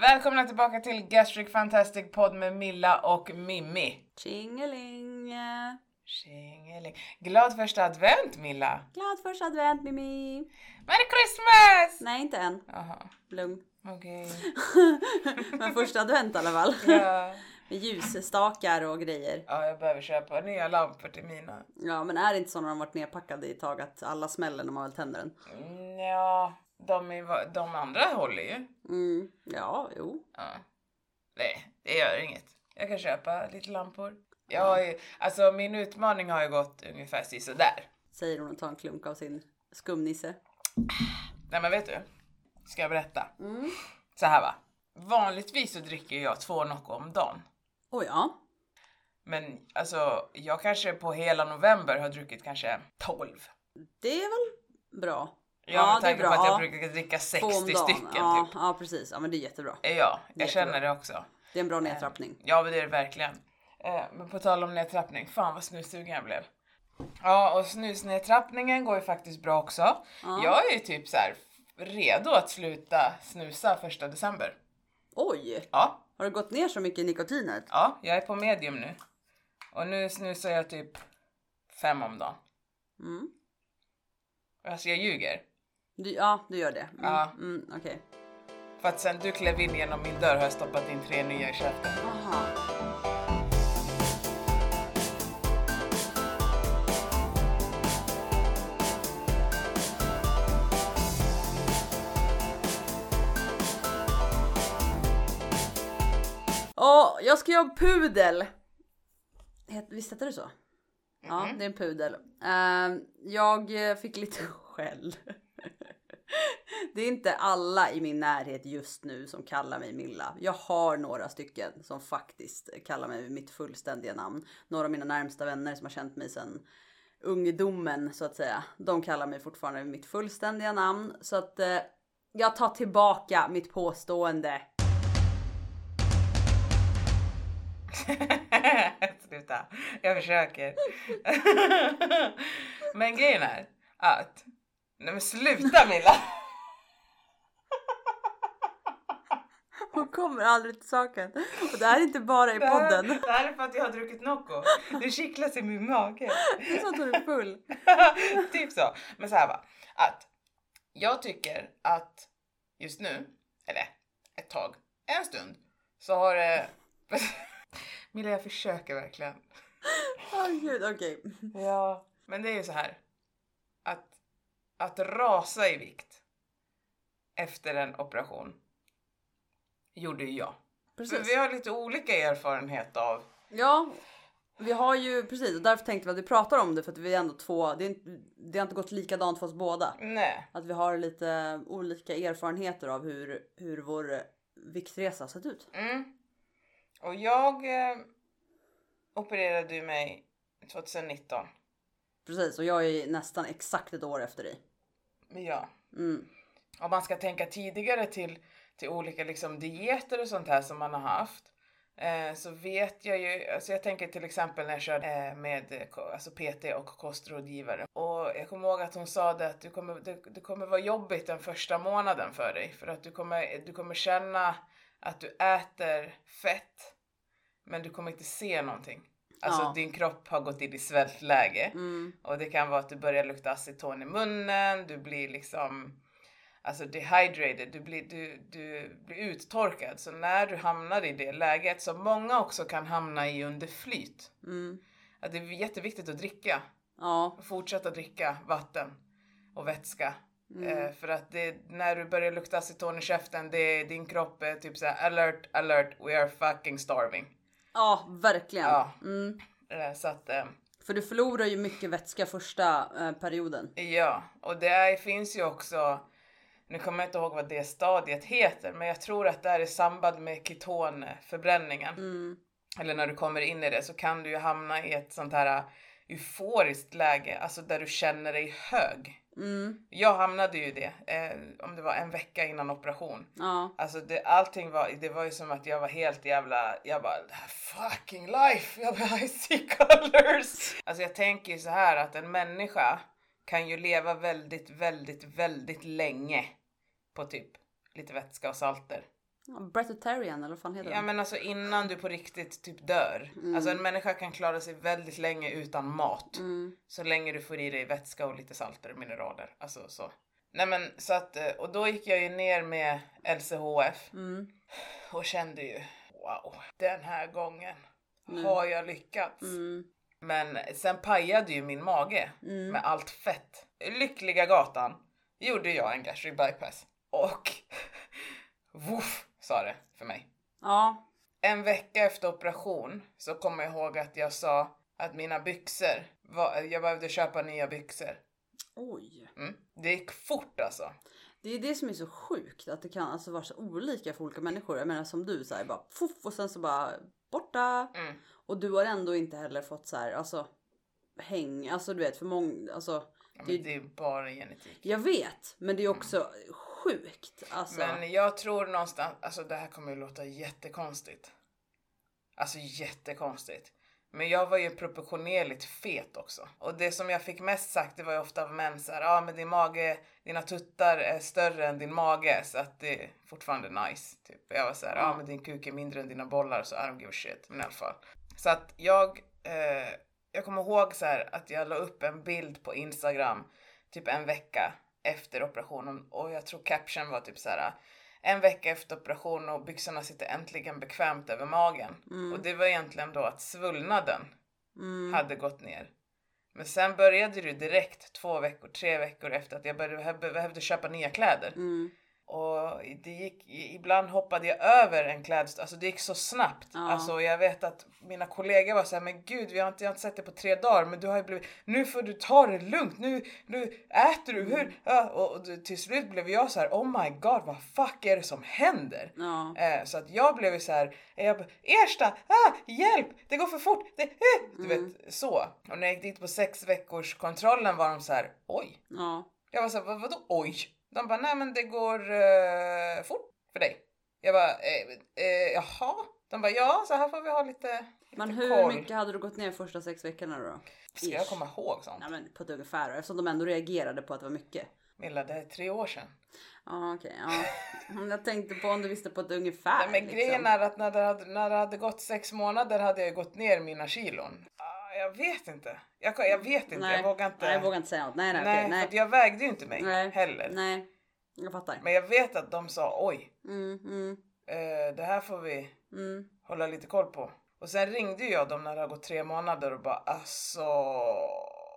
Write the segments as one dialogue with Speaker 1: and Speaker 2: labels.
Speaker 1: Välkomna tillbaka till Gastric Fantastic Podd med Milla och Mimmi.
Speaker 2: Tjingeling!
Speaker 1: Tjingeling. Glad första advent Milla!
Speaker 2: Glad första advent Mimi!
Speaker 1: Merry Christmas!
Speaker 2: Nej inte än.
Speaker 1: Jaha,
Speaker 2: Lugn.
Speaker 1: okej.
Speaker 2: Men första advent i alla fall.
Speaker 1: Ja.
Speaker 2: Med ljusstakar och grejer.
Speaker 1: ja, jag behöver köpa nya lampor till mina.
Speaker 2: Ja men är det inte så när de varit nerpackade i ett tag att alla smäller när man väl tänder den?
Speaker 1: Mm, Ja, de, är, de andra håller ju.
Speaker 2: Mm. Ja, jo.
Speaker 1: Ja. Nej, det gör inget. Jag kan köpa lite lampor. Jag har ju, alltså min utmaning har ju gått ungefär sådär.
Speaker 2: Säger hon och tar en klunk av sin skumnisse.
Speaker 1: Nej men vet du? Ska jag berätta?
Speaker 2: Mm.
Speaker 1: Så här va. Vanligtvis så dricker jag två Nocco om dagen.
Speaker 2: Oh ja.
Speaker 1: Men alltså jag kanske på hela november har druckit kanske 12.
Speaker 2: Det är väl bra.
Speaker 1: Ja, med
Speaker 2: det är
Speaker 1: tanke på att jag
Speaker 2: Ja,
Speaker 1: brukar dricka
Speaker 2: Två om
Speaker 1: 60
Speaker 2: dagen.
Speaker 1: stycken
Speaker 2: ja,
Speaker 1: typ.
Speaker 2: Ja precis. Ja men det är jättebra.
Speaker 1: Ja, jag
Speaker 2: Jättebra.
Speaker 1: känner det också.
Speaker 2: Det är en bra nedtrappning.
Speaker 1: Ja men det är det verkligen. Eh, men på tal om nedtrappning, fan vad snussugen jag blev. Ja och snusnedtrappningen går ju faktiskt bra också.
Speaker 2: Ja.
Speaker 1: Jag är ju typ så här redo att sluta snusa första december.
Speaker 2: Oj!
Speaker 1: Ja,
Speaker 2: Har det gått ner så mycket i nikotinet?
Speaker 1: ja, jag är på medium nu. Och nu snusar jag typ fem om dagen.
Speaker 2: Mm.
Speaker 1: Alltså jag ljuger.
Speaker 2: Du, ja, du gör det. Mm.
Speaker 1: Ja.
Speaker 2: Mm, Okej.
Speaker 1: För att sen du klev in genom min dörr har jag stoppat in tre nya i käften.
Speaker 2: Aha. Åh, jag ska göra pudel. Het- Visst hette det så? Ja, det är en pudel. Ehm, jag fick lite skäll. Det är inte alla i min närhet just nu som kallar mig Milla. Jag har några stycken som faktiskt kallar mig vid mitt fullständiga namn. Några av mina närmsta vänner som har känt mig sedan ungdomen så att säga. De kallar mig fortfarande vid mitt fullständiga namn. Så att eh, jag tar tillbaka mitt påstående.
Speaker 1: Sluta, jag försöker. men grejen är att... Nej men sluta Milla!
Speaker 2: Hon kommer aldrig till saken. Och det här är inte bara i
Speaker 1: Det här,
Speaker 2: podden.
Speaker 1: det här är för att jag har druckit Nocco. Det kittlas i min mage.
Speaker 2: Det är så att hon är full.
Speaker 1: typ så. Men så här va. Att jag tycker att just nu, eller ett tag, en stund, så har det... Milla jag försöker verkligen.
Speaker 2: Åh gud, okej.
Speaker 1: Ja. Men det är ju så här. Att, att rasa i vikt efter en operation gjorde ju jag. För
Speaker 2: Precis.
Speaker 1: vi har lite olika erfarenhet av
Speaker 2: Ja, vi har ju precis och därför tänkte vi att vi pratar om det för att vi är ändå två. Det, är det har inte gått likadant för oss båda.
Speaker 1: Nej.
Speaker 2: Att vi har lite olika erfarenheter av hur, hur vår viktresa har sett ut.
Speaker 1: Mm. Och jag eh, opererade ju mig 2019.
Speaker 2: Precis och jag är nästan exakt ett år efter dig.
Speaker 1: Ja.
Speaker 2: Mm.
Speaker 1: Om man ska tänka tidigare till, till olika liksom dieter och sånt här som man har haft. Eh, så vet jag ju, alltså jag tänker till exempel när jag körde eh, med eh, alltså PT och kostrådgivare. Och jag kommer ihåg att hon sa det att du kommer, det, det kommer vara jobbigt den första månaden för dig. För att du kommer, du kommer känna att du äter fett men du kommer inte se någonting. Alltså
Speaker 2: Ja.
Speaker 1: din kropp har gått in i svältläge.
Speaker 2: Mm.
Speaker 1: Och det kan vara att du börjar lukta aceton i munnen, du blir liksom alltså dehydrated, du blir, du, du blir uttorkad. Så när du hamnar i det läget, som många också kan hamna i under flyt,
Speaker 2: Mm.
Speaker 1: att det är jätteviktigt att dricka.
Speaker 2: Ja,
Speaker 1: Fortsätta dricka vatten och vätska.
Speaker 2: Mm.
Speaker 1: Eh, för att det, när du börjar lukta aceton i käften, det är din kropp är typ såhär alert, alert, we are fucking starving.
Speaker 2: Ja verkligen.
Speaker 1: Ja.
Speaker 2: Mm.
Speaker 1: Eh, så att eh,
Speaker 2: För du förlorar ju mycket vätska första eh, perioden.
Speaker 1: Ja, och det finns ju också, nu kommer jag inte ihåg vad det stadiet heter, men jag tror att det är i samband med ketonförbränningen.
Speaker 2: Mm.
Speaker 1: Eller när du kommer in i det så kan du ju hamna i ett sånt här euforiskt läge, alltså där du känner dig hög.
Speaker 2: Mm.
Speaker 1: Jag hamnade ju i det, eh, om det var en vecka innan operation.
Speaker 2: Ja.
Speaker 1: Alltså det, allting var, det var ju som att jag var helt jävla, jag bara "Det här fucking life, jag bara I see colors. Alltså jag tänker ju så här att en människa kan ju leva väldigt, väldigt, väldigt länge på typ lite vätska och salter.
Speaker 2: Breatharian eller vad fan heter
Speaker 1: Ja
Speaker 2: den?
Speaker 1: men alltså innan du på riktigt typ dör. Alltså en människa kan klara sig väldigt länge utan mat.
Speaker 2: Mm.
Speaker 1: Så länge du får i dig vätska och lite salter och mineraler. Alltså så. Nej men så att, eh, och då gick jag ju ner med LCHF
Speaker 2: Mm.
Speaker 1: och kände ju wow, den här gången har jag lyckats.
Speaker 2: Mm.
Speaker 1: Men sen pajade ju min mage
Speaker 2: Mm.
Speaker 1: med allt fett. Lyckliga gatan gjorde jag en gastric bypass och woof sa det för mig.
Speaker 2: Ja.
Speaker 1: En vecka efter operation så kommer jag ihåg att jag sa att mina byxor, var, jag behövde köpa nya byxor.
Speaker 2: Oj.
Speaker 1: Mm. Det gick fort alltså.
Speaker 2: Det är det som är så sjukt att det kan alltså vara så olika för olika människor. Jag menar som du säger bara fuff och sen så bara borta.
Speaker 1: Mm.
Speaker 2: Och du har ändå inte heller fått så här alltså häng, alltså du vet för många, alltså.
Speaker 1: Ja,
Speaker 2: Det-
Speaker 1: men det är bara genetik.
Speaker 2: Jag vet, men det är också sjukt alltså.
Speaker 1: Men jag tror någonstans, alltså det här kommer ju låta jättekonstigt. Alltså jättekonstigt. Men jag var ju proportionerligt fet också. Och det som jag fick mest sagt det var ju ofta av män såhär, ja ah, men din mage, dina tuttar är större än din mage så att det är fortfarande nice. Typ. Jag var såhär, ja ah, men din kuk är mindre än dina bollar så I don't give a shit. Men i alla fall. Så att jag, eh, jag kommer ihåg så här att jag la upp en bild på Instagram typ en vecka efter operationen och jag tror caption var typ så här en vecka efter operationen och byxorna sitter äntligen bekvämt över magen. Och det var egentligen då att svullnaden
Speaker 2: Mm.
Speaker 1: hade gått ner. Men sen började det direkt två veckor, tre veckor efter att jag började, behövde köpa nya kläder.
Speaker 2: Mm.
Speaker 1: Och det gick, ibland hoppade jag över en klädstad, alltså det gick så snabbt.
Speaker 2: Ja.
Speaker 1: Alltså jag vet att mina kollegor var så här, men gud vi har inte, jag har inte sett det på tre dagar men du har ju blivit, nu får du ta det lugnt, nu, nu äter du, hur? Ja, och, och till slut blev jag så här, oh my god vad fuck är det som händer?
Speaker 2: Ja.
Speaker 1: Eh, så att jag blev så här, jag bara, Ersta, ah, hjälp, det går för fort, det, eh, du vet så. Och när jag gick dit på sex veckors kontrollen var de så här, oj.
Speaker 2: Ja.
Speaker 1: Jag var så här, vad, vadå oj? De bara, nej men det går eh, fort för dig. Jag bara, eh, eh, jaha? De bara, ja så här får vi ha lite, lite
Speaker 2: Men hur
Speaker 1: koll.
Speaker 2: mycket hade du gått ner första sex veckorna då?
Speaker 1: Ska jag komma ihåg sånt?
Speaker 2: Nej men på ett ungefär eftersom de ändå reagerade på att det var mycket.
Speaker 1: Milla, det är tre år sedan.
Speaker 2: Ja okej, ja. Men Jag tänkte på om du visste på ett ungefär.
Speaker 1: Nej, men
Speaker 2: liksom.
Speaker 1: grejen är att när det, hade, när det hade gått sex månader hade jag gått ner mina kilon. Jag vet inte. Jag, jag vet inte,
Speaker 2: Nej.
Speaker 1: jag vågar inte.
Speaker 2: Nej, jag vågar inte säga något. Nej nej
Speaker 1: Nej,
Speaker 2: okej.
Speaker 1: för
Speaker 2: Nej.
Speaker 1: att jag vägde ju inte mig
Speaker 2: Nej.
Speaker 1: heller.
Speaker 2: Nej. Jag fattar.
Speaker 1: Men jag vet att de sa oj,
Speaker 2: Mm, mm,
Speaker 1: eh, det här får vi
Speaker 2: mm.
Speaker 1: hålla lite koll på. Och sen ringde jag dem när det har gått tre månader och bara alltså.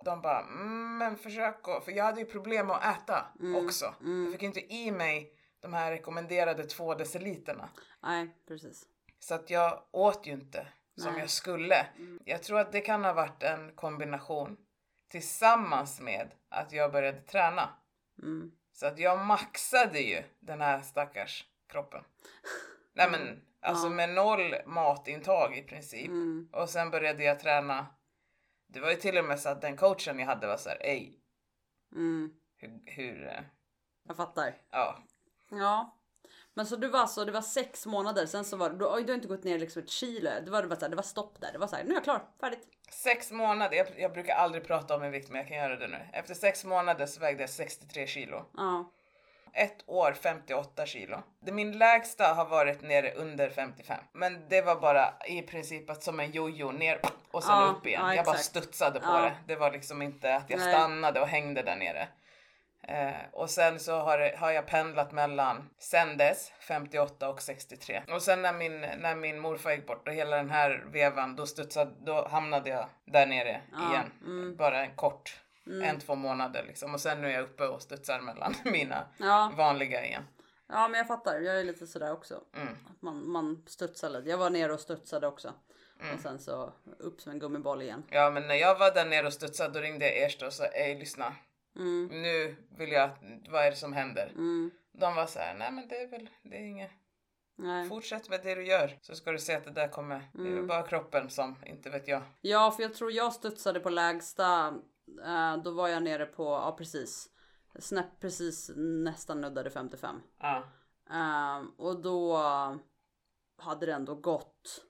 Speaker 1: De bara mm, men försök att, för jag hade ju problem att äta också. Jag fick inte i mig de här rekommenderade två deciliterna.
Speaker 2: Nej precis.
Speaker 1: Så att jag åt ju inte som
Speaker 2: Nej.
Speaker 1: jag skulle. Jag tror att det kan ha varit en kombination tillsammans med att jag började träna.
Speaker 2: Mm.
Speaker 1: Så att jag maxade ju den här stackars kroppen. Nej men alltså med noll matintag i princip.
Speaker 2: Mm.
Speaker 1: Och sen började jag träna. Det var ju till och med så att den coachen jag hade var så här, ej,
Speaker 2: Mm.
Speaker 1: hur, hur, eh,
Speaker 2: Jag fattar.
Speaker 1: ja.
Speaker 2: Ja. Men så du var så, det var sex månader sen så var det, du, oj, du har inte gått ner liksom ett kilo. Det var, det var, så här, det var stopp där. Det var så här, nu är jag klar, färdigt.
Speaker 1: Sex månader, jag, jag brukar aldrig prata om min vikt men jag kan göra det nu. Efter sex månader så vägde jag 63 kilo.
Speaker 2: Ja.
Speaker 1: Ett år 58 kilo. Det, min lägsta har varit nere under 55. Men det var bara i princip att som en jojo ner och sen
Speaker 2: Ja,
Speaker 1: upp igen.
Speaker 2: ja,
Speaker 1: jag bara studsade på det. Det var liksom inte att jag
Speaker 2: Nej.
Speaker 1: stannade och hängde där nere. Eh, och sen så har, det, har jag pendlat mellan sen dess 58 och 63. Och sen när min, när min morfar gick bort och hela den här vevan då studsade, då hamnade jag där nere
Speaker 2: Ja,
Speaker 1: igen.
Speaker 2: mm.
Speaker 1: Bara en kort, en två månader liksom. Och sen nu är jag uppe och studsar mellan mina
Speaker 2: Ja.
Speaker 1: vanliga igen.
Speaker 2: ja, men jag fattar. Jag är lite sådär också.
Speaker 1: Mm.
Speaker 2: Att man, man studsar lite. Jag var nere och studsade också. Och sen så upp som en gummiboll igen.
Speaker 1: Ja men när jag var där nere och studsade då ringde jag Ersta och sa ej lyssna.
Speaker 2: Mm.
Speaker 1: Nu vill jag, vad är det som händer?
Speaker 2: Mm.
Speaker 1: De var så här, nej men det är väl, det är inget.
Speaker 2: Nej.
Speaker 1: Fortsätt med det du gör så ska du se att det där kommer, det är
Speaker 2: Mm.
Speaker 1: bara kroppen som, inte vet jag.
Speaker 2: Ja, för jag tror jag studsade på lägsta. eh, då var jag nere på, ja precis. Snäpp precis nästan nuddade 55.
Speaker 1: Ja.
Speaker 2: Ehm, och då hade det ändå gått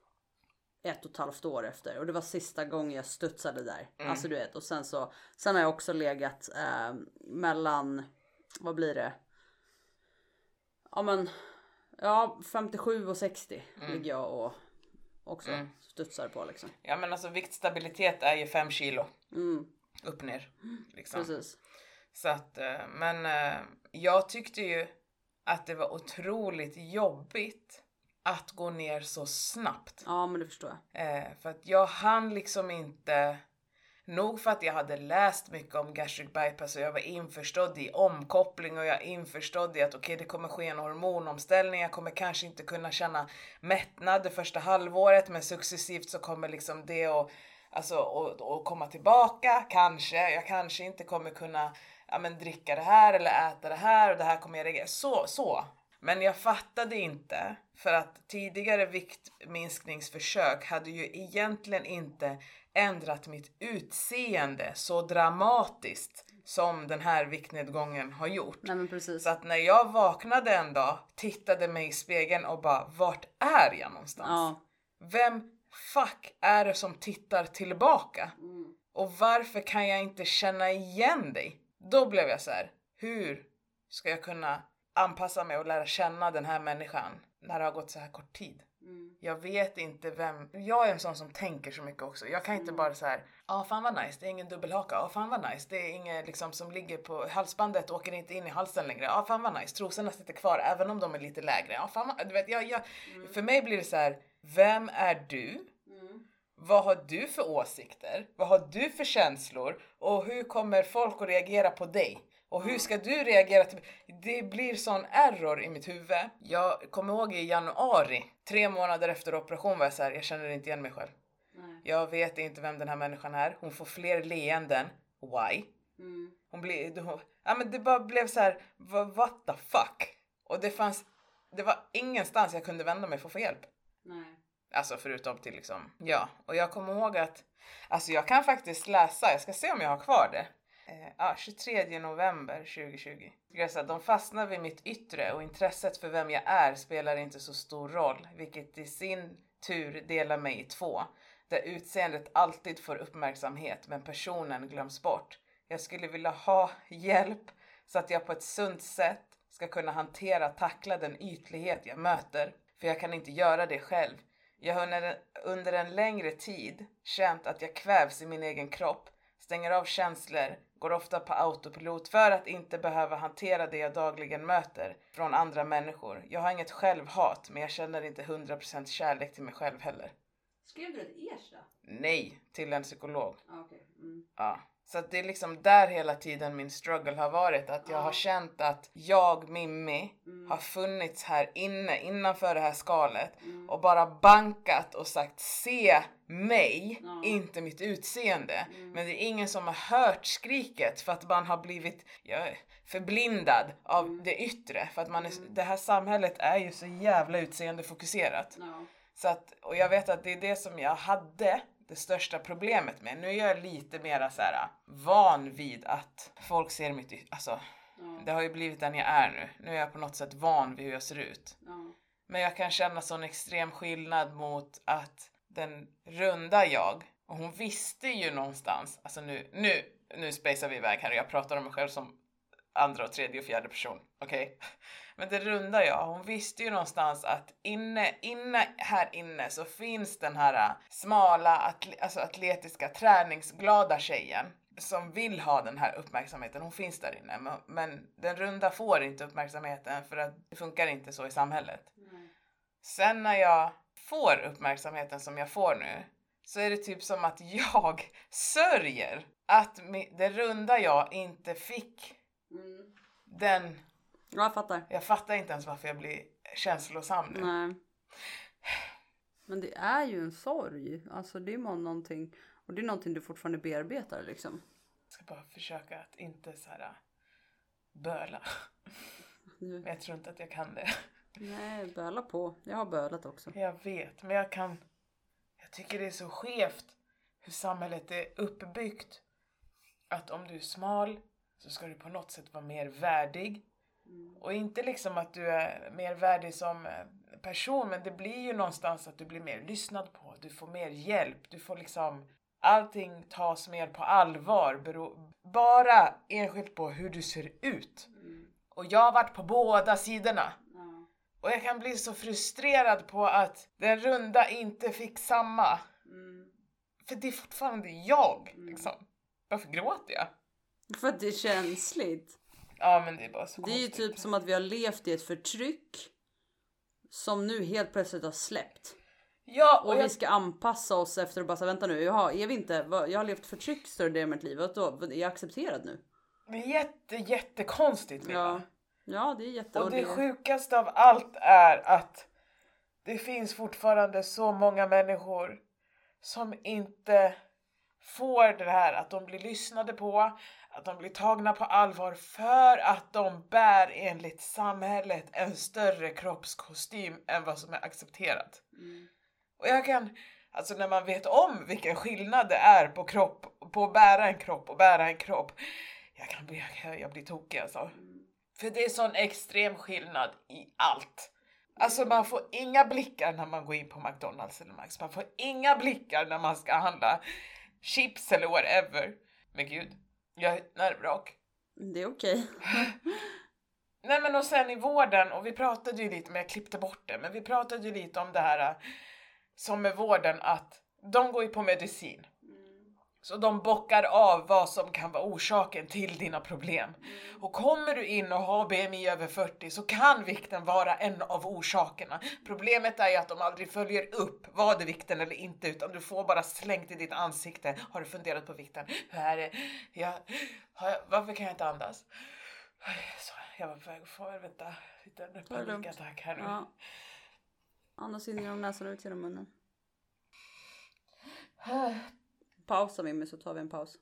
Speaker 2: ett och ett halvt år efter och det var sista gången jag studsade där.
Speaker 1: Mm.
Speaker 2: Alltså du vet och sen så sen har jag också legat ehm, mellan vad blir det? Ja men Ja, 57 och 60 ligger jag och också studsar på liksom.
Speaker 1: Ja men alltså viktstabilitet är ju 5 kilo
Speaker 2: Mm,
Speaker 1: upp ner. Liksom.
Speaker 2: precis.
Speaker 1: Så att, eh, men eh, jag tyckte ju att det var otroligt jobbigt att gå ner så snabbt.
Speaker 2: Ja, men det förstår jag.
Speaker 1: Eh, för att jag hann liksom inte, nog för att jag hade läst mycket om gastric bypass och jag var införstådd i omkoppling och jag införstådd i att okej det kommer ske en hormonomställning, jag kommer kanske inte kunna känna mättnad det första halvåret men successivt så kommer liksom det att Alltså och, och komma tillbaka, kanske. Jag kanske inte kommer kunna ja, men, dricka det här eller äta det här och det här kommer jag reagera. Så, så. Men jag fattade inte för att tidigare viktminskningsförsök hade ju egentligen inte ändrat mitt utseende så dramatiskt som den här viktnedgången har gjort.
Speaker 2: Nej.
Speaker 1: Så att när jag vaknade en dag, tittade mig i spegeln och bara vart är jag någonstans?
Speaker 2: Ja.
Speaker 1: Vem fuck är det som tittar tillbaka?
Speaker 2: Mm.
Speaker 1: Och varför kan jag inte känna igen dig? Då blev jag så här, hur ska jag kunna anpassa mig och lära känna den här människan när det har gått så här kort tid?
Speaker 2: Mm.
Speaker 1: Jag vet inte vem, jag är en sån som tänker så mycket också. Jag kan inte bara så här, ja ah, fan vad nice, det är ingen dubbelhaka, ja ah, fan vad nice, det är inget liksom som ligger på halsbandet åker inte in i halsen längre, ja ah, fan vad nice, trosorna sitter kvar även om de är lite lägre, ja fan vad, du vet, jag, jag, för mig blir det så här, vem är du?
Speaker 2: Mm.
Speaker 1: Vad har du för åsikter? Vad har du för känslor? Och hur kommer folk att reagera på dig? Och hur ska du reagera? Det blir sån error i mitt huvud. Jag kommer ihåg i januari, tre månader efter operation var jag såhär, jag känner inte igen mig själv.
Speaker 2: Nej.
Speaker 1: Jag vet inte vem den här människan är. Hon får fler leenden. Why?
Speaker 2: Mm.
Speaker 1: Hon blir, hon, ja men det bara blev så här, "Va- what the fuck? Och det fanns, det var ingenstans jag kunde vända mig för att få hjälp.
Speaker 2: Nej.
Speaker 1: Alltså förutom till liksom, ja. Och jag kommer ihåg att, alltså jag kan faktiskt läsa, jag ska se om jag har kvar det. Eh, ja, 23 november 2020. Jag de fastnar vid mitt yttre och intresset för vem jag är spelar inte så stor roll, vilket i sin tur delar mig i två. Där utseendet alltid får uppmärksamhet men personen glöms bort. Jag skulle vilja ha hjälp så att jag på ett sunt sätt ska kunna hantera, tackla den ytlighet jag möter. För jag kan inte göra det själv. Jag har under en längre tid känt att jag kvävs i min egen kropp, stänger av känslor, går ofta på autopilot för att inte behöva hantera det jag dagligen möter från andra människor. Jag har inget självhat, men jag känner inte 100% kärlek till mig själv heller.
Speaker 2: Skrev du ett Ersta?
Speaker 1: Nej, till en psykolog.
Speaker 2: Ah, okej. Mm.
Speaker 1: Ja. Så det är liksom där hela tiden min struggle har varit. Att jag
Speaker 2: Ja.
Speaker 1: har känt att jag, Mimmi,
Speaker 2: Mm.
Speaker 1: har funnits här inne, innanför det här skalet
Speaker 2: Mm.
Speaker 1: och bara bankat och sagt se mig,
Speaker 2: Ja.
Speaker 1: inte mitt utseende.
Speaker 2: Mm.
Speaker 1: Men det är ingen som har hört skriket för att man har blivit ja, förblindad av
Speaker 2: Mm.
Speaker 1: det yttre. För att man är,
Speaker 2: Mm.
Speaker 1: det här samhället är ju så jävla utseendefokuserat. Så att, och jag vet att det är det som jag hade det största problemet med. Nu är jag lite mera så här van vid att folk ser mitt alltså
Speaker 2: Ja.
Speaker 1: det har ju blivit den jag är nu. Nu är jag på något sätt van vid hur jag ser ut.
Speaker 2: Ja.
Speaker 1: Men jag kan känna sån extrem skillnad mot att den runda jag, och hon visste ju någonstans, alltså nu, nu, nu spacear vi iväg här och jag pratar om mig själv som andra och tredje och fjärde person, okej? Men det runda jag, hon visste ju någonstans att inne, inne här inne så finns den här äh, smala, atle, alltså atletiska, träningsglada tjejen som vill ha den här uppmärksamheten. Hon finns där inne, men, men den runda får inte uppmärksamheten för att det funkar inte så i samhället.
Speaker 2: Nej.
Speaker 1: Sen när jag får uppmärksamheten som jag får nu så är det typ som att jag sörjer att det runda jag inte fick
Speaker 2: Mm.
Speaker 1: den,
Speaker 2: Ja, jag fattar.
Speaker 1: jag fattar inte ens varför jag blir känslosam nu.
Speaker 2: Nej. Men det är ju en sorg. Alltså det är någonting. Och det är någonting du fortfarande bearbetar liksom.
Speaker 1: Jag ska bara försöka att inte så här böla. Men jag tror inte att jag kan det.
Speaker 2: nej, böla på. Jag har bölat också.
Speaker 1: Jag vet, men jag kan... Jag tycker det är så skevt hur samhället är uppbyggt. Att om du är smal så ska du på något sätt vara mer värdig.
Speaker 2: Mm.
Speaker 1: Och inte liksom att du är mer värdig som eh, person, men det blir ju någonstans att du blir mer lyssnad på. Du får mer hjälp. Du får liksom... Allting tas mer på allvar. Bero, bara enskilt på hur du ser ut.
Speaker 2: Mm.
Speaker 1: Och jag har varit på båda sidorna.
Speaker 2: Ja.
Speaker 1: Och jag kan bli så frustrerad på att den runda inte fick samma.
Speaker 2: Mm.
Speaker 1: För det är fortfarande jag liksom. Varför gråter jag?
Speaker 2: För att det är känsligt.
Speaker 1: Ja men det är bara så
Speaker 2: Det är ju
Speaker 1: konstigt.
Speaker 2: typ som att vi har levt i ett förtryck som nu helt plötsligt har släppt.
Speaker 1: Ja och,
Speaker 2: Och
Speaker 1: jag,
Speaker 2: vi ska anpassa oss efter att bara säga vänta nu, jaha, är vi inte, vad- jag har levt förtryck större delen av mitt liv, vad då? Är jag accepterad nu?
Speaker 1: det är jätte jättekonstigt.
Speaker 2: Ja. Ja, det är jätte...
Speaker 1: Och det sjukaste av allt är att det finns fortfarande så många människor som inte får det här att de blir lyssnade på, att de blir tagna på allvar för att de bär enligt samhället en större kroppskostym än vad som är accepterat.
Speaker 2: Mm.
Speaker 1: Och jag kan, alltså när man vet om vilken skillnad det är på kropp, på att bära en kropp och bära en kropp. Jag kan bli, jag, jag blir tokig alltså. För det är sån extrem skillnad i allt. Alltså man får inga blickar när man går in på McDonalds eller Max. Man får inga blickar när man ska handla chips eller whatever. Men gud, jag är ett nervvrak.
Speaker 2: Det är okej.
Speaker 1: Nej men och sen i vården, och vi pratade ju lite, men jag klippte bort det, men vi pratade ju lite om det här äh, som med vården att de går ju på medicin. Så de bockar av vad som kan vara orsaken till dina problem. Och kommer du in och har BMI över 40 så kan vikten vara en av orsakerna. Problemet är ju att de aldrig följer upp, var det vikten eller inte, utan du får bara slängt i ditt ansikte. Har du funderat på vikten? Hur är det? Jag, jag, varför kan jag inte andas? Så, jag var på väg att få, vänta,
Speaker 2: lugnt.
Speaker 1: panikattack här nu.
Speaker 2: Ja. Andas in genom näsan och ut genom munnen. Pausa Mimmi så tar vi en paus.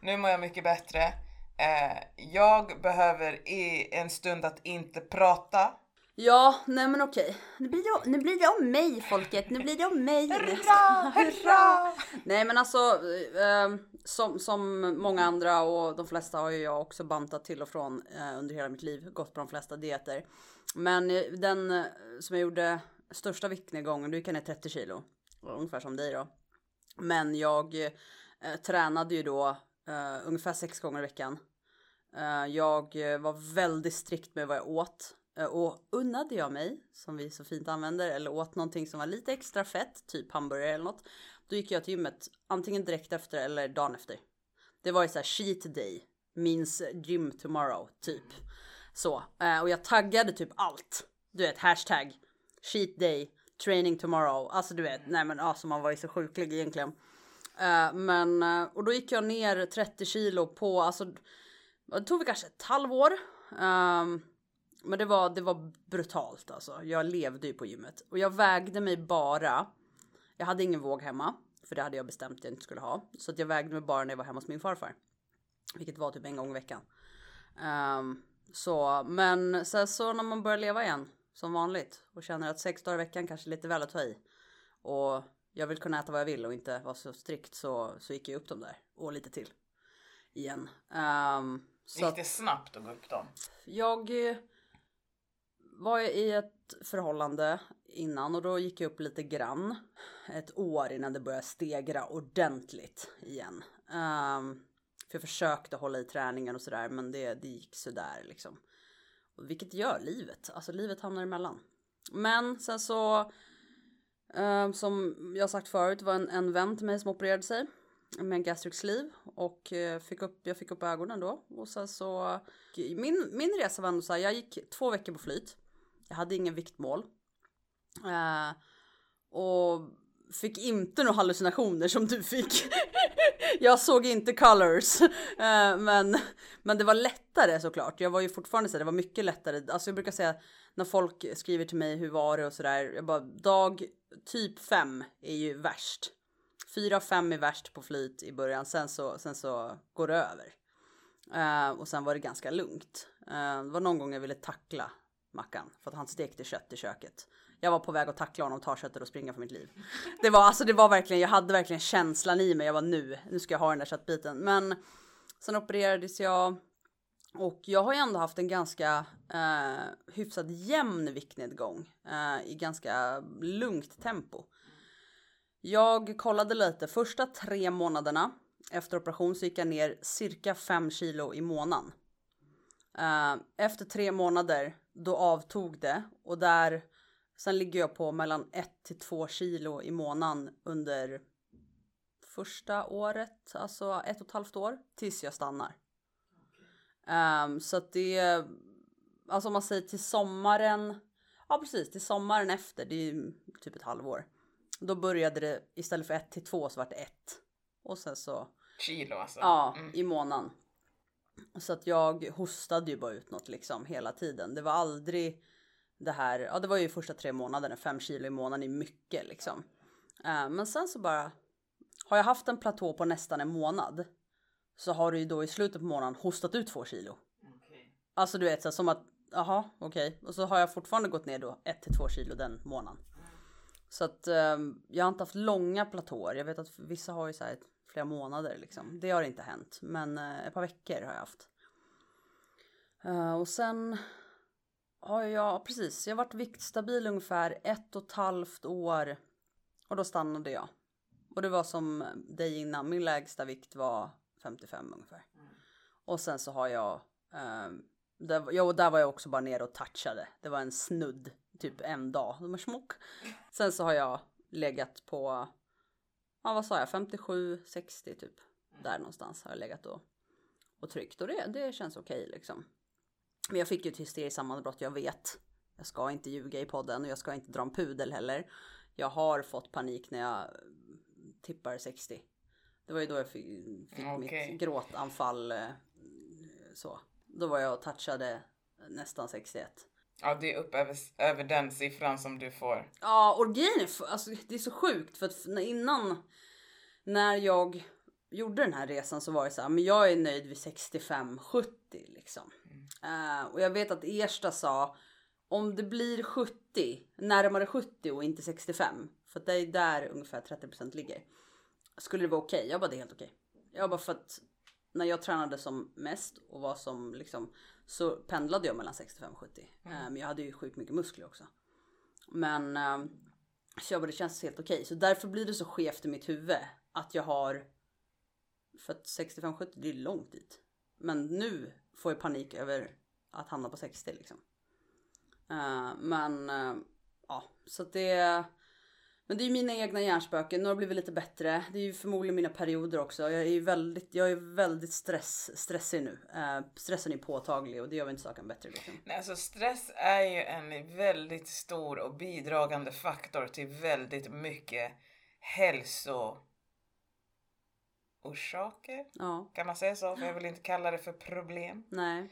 Speaker 1: Nu mår jag mycket bättre. Eh, jag behöver i en stund att inte prata.
Speaker 2: Ja, nej men okej. Nu blir det, nu blir det om mig folket. Nu blir det om mig.
Speaker 1: Hurra, hurra!
Speaker 2: Nej men alltså eh, som, som många andra och de flesta har ju jag också bantat till och från eh, under hela mitt liv. Gått på de flesta dieter. Men eh, den eh, som jag gjorde största viktnedgången, du gick jag ner 30 kilo. Ungefär som dig då. Men jag eh, tränade ju då eh, ungefär sex gånger i veckan. Eh, jag eh, var väldigt strikt med vad jag åt. Eh, och unnade jag mig, som vi så fint använder, eller åt någonting som var lite extra fett, typ hamburgare eller något. Då gick jag till gymmet antingen direkt efter eller dagen efter. Det var ju såhär, cheat day, means gym tomorrow, typ. Så, eh, och jag taggade typ allt. Du vet, hashtag cheat day, training tomorrow. Alltså du vet, nej men alltså man var ju så sjuklig egentligen. Eh, men, eh, och då gick jag ner 30 kilo på, alltså det tog väl kanske ett halvår. Ehm, men det var, det var brutalt alltså. Jag levde ju på gymmet. Och jag vägde mig bara. Jag hade ingen våg hemma. För det hade jag bestämt att jag inte skulle ha. Så att jag vägde mig bara när jag var hemma hos min farfar. Vilket var typ en gång i veckan. Ehm, så, men sen så när man börjar leva igen. Som vanligt. Och känner att sex dagar i veckan kanske är lite väl att ta i. Och jag vill kunna äta vad jag vill och inte vara så strikt. Så, så gick jag upp dem där. Och lite till. Igen. Ehm, så
Speaker 1: Gick det snabbt att gå upp dem?
Speaker 2: jag eh, var i ett förhållande innan och då gick jag upp lite grann. Ett år innan det började stegra ordentligt igen. Ehm, för jag försökte hålla i träningen och sådär men det, det gick sådär liksom. Vilket gör livet, alltså livet hamnar emellan. Men sen så eh, som jag sagt förut var en, en vän till mig som opererade sig med en gastric sleeve och eh, fick upp, jag fick upp ögonen då och sen så min, min resa var ändå så här, jag gick två veckor på flyt. Jag hade ingen viktmål. Eh, och fick inte några hallucinationer som du fick. jag såg inte colors. Eh, men, men det var lättare såklart. Jag var ju fortfarande så det var mycket lättare. Alltså jag brukar säga när folk skriver till mig hur var det och sådär. Jag bara dag typ fem är ju värst. Fyra, fem är värst på flyt i början. Sen så, sen så går det över. Eh, och sen var det ganska lugnt. Eh, det var någon gång jag ville tackla Mackan för att han stekte kött i köket. Jag var på väg att tackla honom, ta köttet och springa för mitt liv. Det var alltså, det var verkligen, jag hade verkligen känslan i mig. Jag var nu, nu ska jag ha den där köttbiten. Men sen opererades jag och jag har ju ändå haft en ganska eh, hyfsat jämn viktnedgång eh, i ganska lugnt tempo. Jag kollade lite, första tre månaderna efter operation så gick jag ner cirka 5 kilo i månaden. Eh, efter tre månader då avtog det och där sen ligger jag på mellan 1 till 2 kilo i månaden under första året, alltså ett och ett halvt år tills jag stannar. Um, så att det, alltså om man säger till sommaren, ja precis till sommaren efter, det är ju typ ett halvår. Då började det istället för ett till två så vart det ett. Och sen så.
Speaker 1: Kilo alltså?
Speaker 2: Ja, mm. i månaden. Så att jag hostade ju bara ut något liksom hela tiden. Det var aldrig det här, ja det var ju första tre månaderna, fem kilo i månaden är mycket liksom. Uh, men sen så bara har jag haft en platå på nästan en månad så har du ju då i slutet på månaden hostat ut två kilo. Okay. Alltså du vet så som att jaha okej okay. och så har jag fortfarande gått ner då ett till två kilo den månaden. Så att um, jag har inte haft långa platåer. Jag vet att vissa har ju så här flera månader liksom. Det har inte hänt, men uh, ett par veckor har jag haft. Uh, och sen har jag precis, jag har varit viktstabil ungefär ett och ett halvt år och då stannade jag. Och det var som dig innan, min lägsta vikt var 55 ungefär. Mm. Och sen så har jag, eh, där, ja, och där var jag också bara nere och touchade. Det var en snudd, typ en dag. Sen så har jag legat på, ja vad sa jag, 57, 60 typ. Mm. Där någonstans har jag legat och, och tryckt och det, det känns okej okay, liksom. Men jag fick ju ett hysteriskt sammanbrott, jag vet. Jag ska inte ljuga i podden och jag ska inte dra en pudel heller. Jag har fått panik när jag tippar 60. Det var ju då jag fick, fick okay. mitt gråtanfall. Eh, så. Då var jag och touchade nästan 61.
Speaker 1: Ja, det är upp över, över den siffran som du får.
Speaker 2: Ja, och grejen alltså, det är så sjukt för att innan när jag gjorde den här resan så var det så här, men jag är nöjd vid 65-70 liksom. Mm. Uh, och jag vet att Ersta sa om det blir 70, närmare 70 och inte 65, för det är där ungefär 30% ligger. Skulle det vara okej? Okay? Jag bara det är helt okej. Okay. Jag bara för att när jag tränade som mest och var som liksom så pendlade jag mellan 65 och 70. Mm. Men jag hade ju sjukt mycket muskler också. Men ehm, så jag bara det känns helt okej. Okay. Så därför blir det så skevt i mitt huvud att jag har för att 65-70 det är långt dit. Men nu får jag panik över att hamna på 60 liksom. Uh, men uh, ja, så det men det är ju mina egna hjärnspöken. Nu har det blivit lite bättre. Det är ju förmodligen mina perioder också. Jag är ju väldigt, jag är väldigt stress, stressig nu. Uh, stressen är påtaglig och det gör väl inte saken bättre. Liksom.
Speaker 1: Nej, alltså stress är ju en väldigt stor och bidragande faktor till väldigt mycket hälso hälsoorsaker. Ja. Kan man säga så? För jag vill inte kalla det för problem.
Speaker 2: Nej.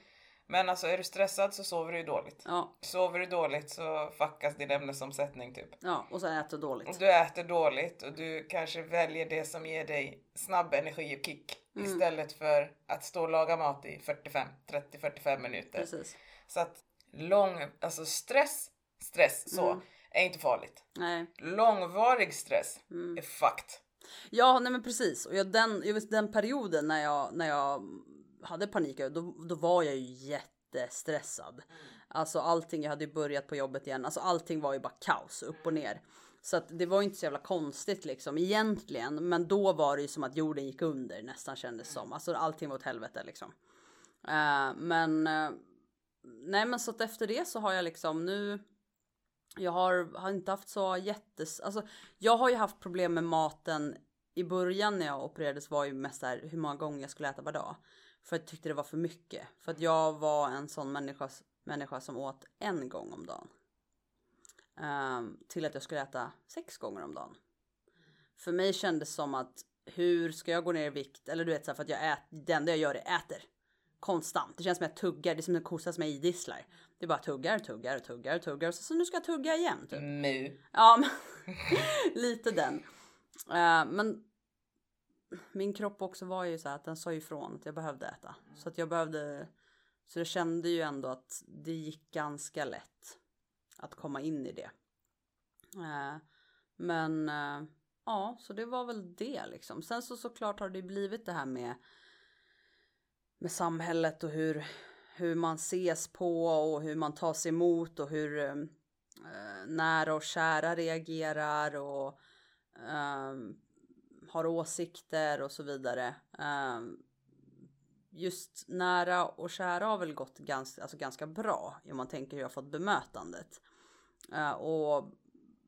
Speaker 1: Men alltså är du stressad så sover du dåligt.
Speaker 2: Ja.
Speaker 1: Sover du dåligt så fuckas din ämnesomsättning typ.
Speaker 2: Ja, och så äter du dåligt.
Speaker 1: Och du äter dåligt och du kanske väljer det som ger dig snabb energi och kick. Mm. Istället för att stå och laga mat i 45, 30-45 minuter.
Speaker 2: Precis.
Speaker 1: Så att lång, alltså stress, stress så, mm. är inte farligt.
Speaker 2: Nej.
Speaker 1: Långvarig stress mm. är fucked.
Speaker 2: Ja, nej men precis. Och jag, den, just den perioden när jag, när jag hade panik då, då var jag ju jättestressad. Mm. Alltså allting, jag hade ju börjat på jobbet igen, alltså allting var ju bara kaos upp och ner. Så att det var inte så jävla konstigt liksom egentligen, men då var det ju som att jorden gick under nästan kändes som. Alltså allting var åt helvete liksom. Uh, men uh, nej, men så att efter det så har jag liksom nu. Jag har, har inte haft så jättes, alltså jag har ju haft problem med maten i början när jag opererades var ju mest där hur många gånger jag skulle äta per dag. För jag tyckte det var för mycket. För att jag var en sån människa, människa som åt en gång om dagen. Um, till att jag skulle äta sex gånger om dagen. För mig kändes som att hur ska jag gå ner i vikt? Eller du vet så här, för att jag äter, det enda jag gör är äter. Konstant. Det känns som att jag tuggar, det är som en kossa som jag idisslar. Det bara tuggar, tuggar, tuggar, tuggar. Så, så nu ska jag tugga igen. Typ.
Speaker 1: Nu.
Speaker 2: Ja, men, lite den. Uh, men min kropp också var ju så att den sa ifrån att jag behövde äta. Så att jag behövde, så jag kände ju ändå att det gick ganska lätt att komma in i det. Eh, men eh, ja, så det var väl det liksom. Sen så såklart har det blivit det här med med samhället och hur, hur man ses på och hur man tas emot och hur eh, nära och kära reagerar och eh, har åsikter och så vidare. Eh, just nära och kära har väl gått ganska, alltså ganska bra om man tänker hur jag fått bemötandet. Eh, och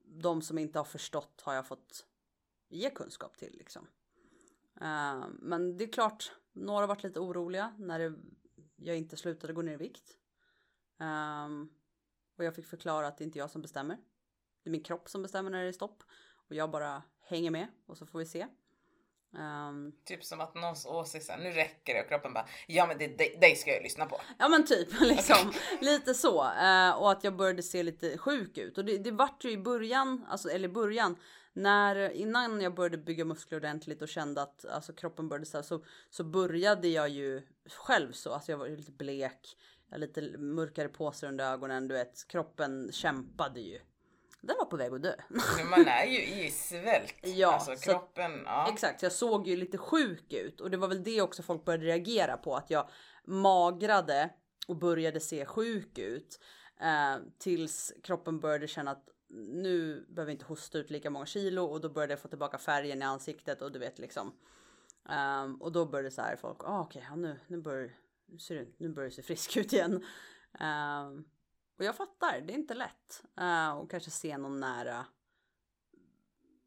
Speaker 2: de som inte har förstått har jag fått ge kunskap till liksom. Ehm, men det är klart, några har varit lite oroliga när det, jag inte slutade gå ner i vikt. Um, och jag fick förklara att det inte är jag som bestämmer. Det är min kropp som bestämmer när det är stopp. Och jag bara hänger med och så får vi se. Um,
Speaker 1: typ som att någons åsikt nu räcker det och kroppen bara ja men det, det, dig ska jag lyssna på.
Speaker 2: Ja men typ liksom lite så uh, och att jag började se lite sjuk ut och det, det vart ju i början, alltså eller i början när innan jag började bygga muskler ordentligt och kände att alltså kroppen började så, så så började jag ju själv så alltså jag var lite blek, jag lite mörkare påsar under ögonen, du vet kroppen kämpade ju den var på väg att dö.
Speaker 1: man är ju i svält. Ja, alltså kroppen. Ja.
Speaker 2: Exakt, jag såg ju lite sjuk ut och det var väl det också folk började reagera på att jag magrade och började se sjuk ut eh, tills kroppen började känna att nu behöver jag inte hosta ut lika många kilo och då började jag få tillbaka färgen i ansiktet och du vet liksom. Um, och då började så här folk, ah, okej, okay, ja, nu, nu börjar nu börjar du se frisk ut igen. Um, och jag fattar, det är inte lätt. Uh, och kanske se någon nära.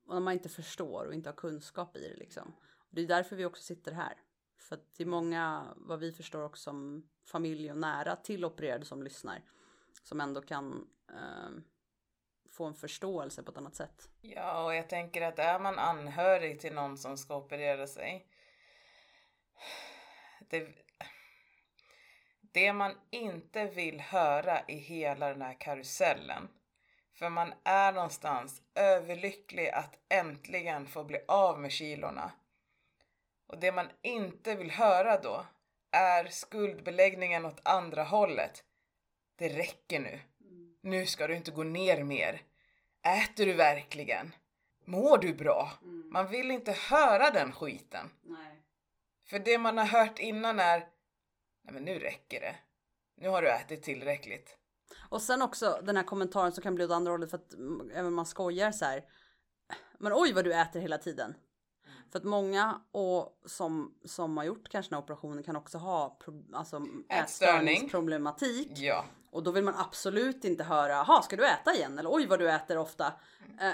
Speaker 2: Och när man inte förstår och inte har kunskap i det liksom. Och det är därför vi också sitter här. För att det är många, vad vi förstår också som familj och nära till opererade som lyssnar. Som ändå kan uh, få en förståelse på ett annat sätt.
Speaker 1: Ja, och jag tänker att är man anhörig till någon som ska operera sig. Det, det man inte vill höra i hela den här karusellen. För man är någonstans överlycklig att äntligen få bli av med kilorna. Och det man inte vill höra då är skuldbeläggningen åt andra hållet. Det räcker nu. Nu ska du inte gå ner mer. Äter du verkligen? Mår du bra? Man vill inte höra den skiten. Nej. För det man har hört innan är nej men nu räcker det. Nu har du ätit tillräckligt.
Speaker 2: Och sen också den här kommentaren som kan bli åt andra hållet för att även man skojar så här. Men oj vad du äter hela tiden. För att många och som, som har gjort kanske den här operationen kan också ha pro, alltså ätstörningsproblematik.
Speaker 1: Ja.
Speaker 2: Och då vill man absolut inte höra, ha ska du äta igen? Eller oj vad du äter ofta. Eh,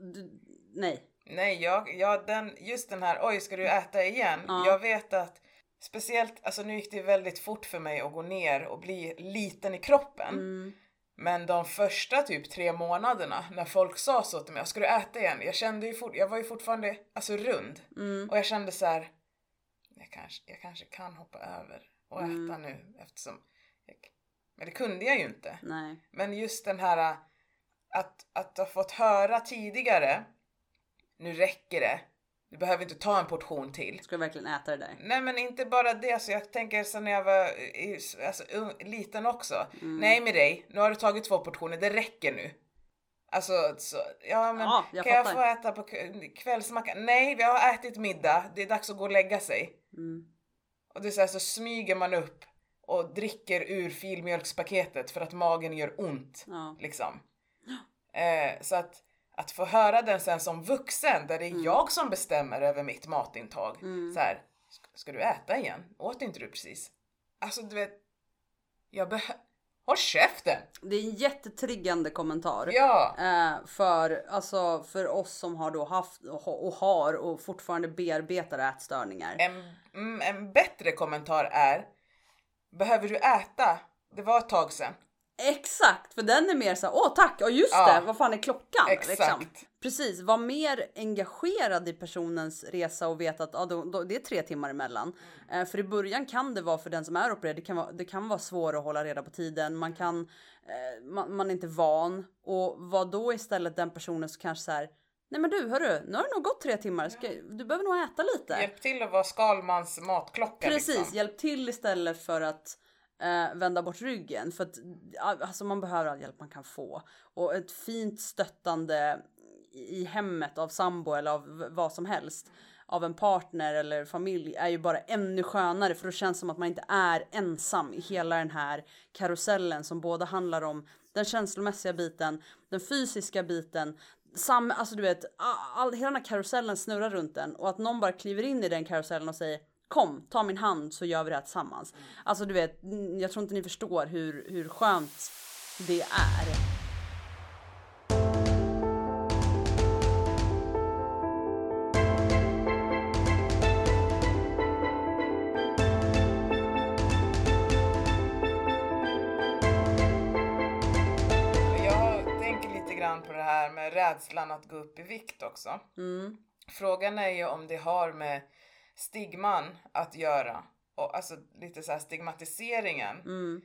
Speaker 2: du, nej.
Speaker 1: Nej, jag, jag, den, just den här oj ska du äta igen? Ja. Jag vet att Speciellt, alltså nu gick det väldigt fort för mig att gå ner och bli liten i kroppen. Mm. Men de första typ tre månaderna när folk sa så till mig, ska du äta igen? Jag kände ju fort, jag var ju fortfarande alltså rund. Mm. Och jag kände så här, jag kanske, jag kanske kan hoppa över och mm. äta nu eftersom jag, men det kunde jag ju inte.
Speaker 2: Nej.
Speaker 1: Men just den här att, att ha fått höra tidigare, nu räcker det. Du behöver inte ta en portion till.
Speaker 2: Ska du verkligen äta det där?
Speaker 1: Nej men inte bara det, alltså jag tänker så när jag var alltså, liten också. Mm. Nej med dig, nu har du tagit två portioner, det räcker nu. Alltså, så, ja men ja, jag kan fattar. jag få äta på kvällsmackan? Nej, vi har ätit middag, det är dags att gå och lägga sig. Mm. Och det är så, här, så smyger man upp och dricker ur filmjölkspaketet för att magen gör ont. Ja. Liksom. Eh, så att att få höra den sen som vuxen där det är mm. jag som bestämmer över mitt matintag. Mm. Så här, ska du äta igen? Åt inte du precis? Alltså du vet, jag behöver Håll käften!
Speaker 2: Det är en jättetriggande kommentar.
Speaker 1: Ja.
Speaker 2: Eh, för, alltså, för oss som har då haft och, har och fortfarande bearbetar ätstörningar.
Speaker 1: En, mm, en bättre kommentar är Behöver du äta? Det var ett tag sedan.
Speaker 2: Exakt, för den är mer så åh tack, och just ja. det, vad fan är klockan?
Speaker 1: Exakt. Liksom.
Speaker 2: Precis, var mer engagerad i personens resa och veta att ja, då, då, det är tre timmar emellan. Mm. Eh, för i början kan det vara för den som är opererad, det kan vara, det kan vara svårt att hålla reda på tiden, man kan, eh, man, man, är inte van och vad då istället den personen som kanske så här Nej men du hörru, nu har det nog gått tre timmar. Ska, du behöver nog äta lite.
Speaker 1: Hjälp till att vara Skalmans matklocka.
Speaker 2: Precis, liksom. hjälp till istället för att eh, vända bort ryggen. För att alltså, man behöver all hjälp man kan få. Och ett fint stöttande i hemmet av sambo eller av vad som helst av en partner eller familj är ju bara ännu skönare för då känns det som att man inte är ensam i hela den här karusellen som både handlar om den känslomässiga biten, den fysiska biten, sam, alltså du vet, all, hela den här karusellen snurrar runt den och att någon bara kliver in i den karusellen och säger kom, ta min hand så gör vi det här tillsammans. Alltså du vet, mm, jag tror inte ni förstår hur, hur skönt det är.
Speaker 1: Jag tänker lite grann på det här med rädslan att gå upp i vikt också.
Speaker 2: Mm.
Speaker 1: Frågan är ju om det har med stigman att göra. Och alltså lite så stigmatiseringen.
Speaker 2: Mm.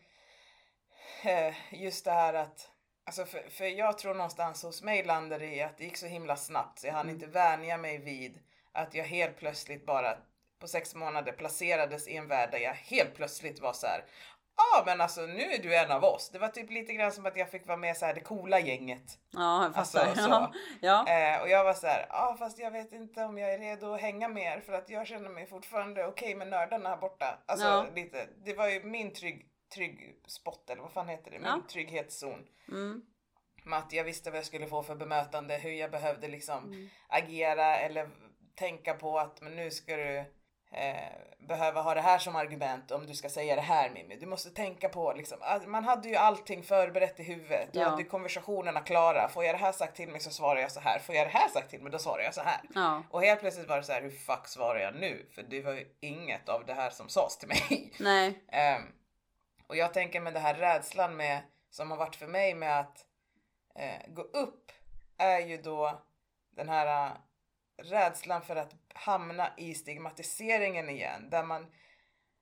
Speaker 1: Eh, Just det här att, alltså för, för jag tror någonstans hos mig landade det i att det gick så himla snabbt så jag hann inte vänja mig vid att jag helt plötsligt bara på sex månader placerades i en värld där jag helt plötsligt var så här. Ja men alltså nu är du en av oss. Det var typ lite grann som att jag fick vara med så här det coola gänget.
Speaker 2: Ja, jag fattar.
Speaker 1: Alltså, så.
Speaker 2: ja.
Speaker 1: Eh, och jag var så här, ja ah, fast jag vet inte om jag är redo att hänga mer för att jag känner mig fortfarande okej med nördarna här borta. Alltså
Speaker 2: Ja.
Speaker 1: lite, det var ju min trygg, trygg spot eller vad fan heter det? Min
Speaker 2: Ja.
Speaker 1: trygghetszon.
Speaker 2: Mm.
Speaker 1: Med att jag visste vad jag skulle få för bemötande, hur jag behövde liksom
Speaker 2: Mm.
Speaker 1: agera eller tänka på att men nu ska du eh, behöva ha det här som argument om du ska säga det här Mimmi. Du måste tänka på liksom, man hade ju allting förberett i huvudet. Du
Speaker 2: Ja.
Speaker 1: hade konversationerna klara. Får jag det här sagt till mig så svarar jag så här. Får jag det här sagt till mig då svarar jag så här.
Speaker 2: Ja.
Speaker 1: Och helt plötsligt var det så här, hur fuck svarar jag nu? För det var ju inget av det här som sades till mig.
Speaker 2: Nej.
Speaker 1: Ehm, och jag tänker med det här rädslan med, som har varit för mig med att eh, gå upp är ju då den här eh, rädslan för att hamna i stigmatiseringen igen. Där man,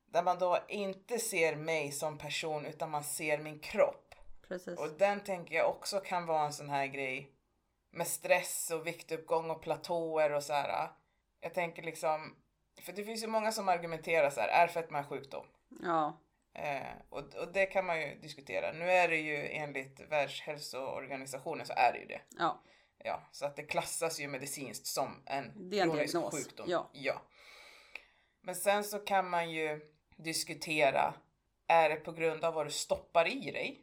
Speaker 1: där man då inte ser mig som person utan man ser min kropp.
Speaker 2: Precis.
Speaker 1: Och den tänker jag också kan vara en sån här grej med stress och viktuppgång och platåer och så här. Jag tänker liksom, för det finns ju många som argumenterar så här, är fetma en sjukdom?
Speaker 2: Ja.
Speaker 1: Eh, och, och det kan man ju diskutera. Nu är det ju enligt Världshälsoorganisationen så är det ju det.
Speaker 2: Ja.
Speaker 1: Ja, så att det klassas ju medicinskt som en
Speaker 2: Det är en
Speaker 1: kronisk
Speaker 2: diagnos,
Speaker 1: sjukdom.
Speaker 2: ja.
Speaker 1: ja. Men sen så kan man ju diskutera, är det på grund av vad du stoppar i dig?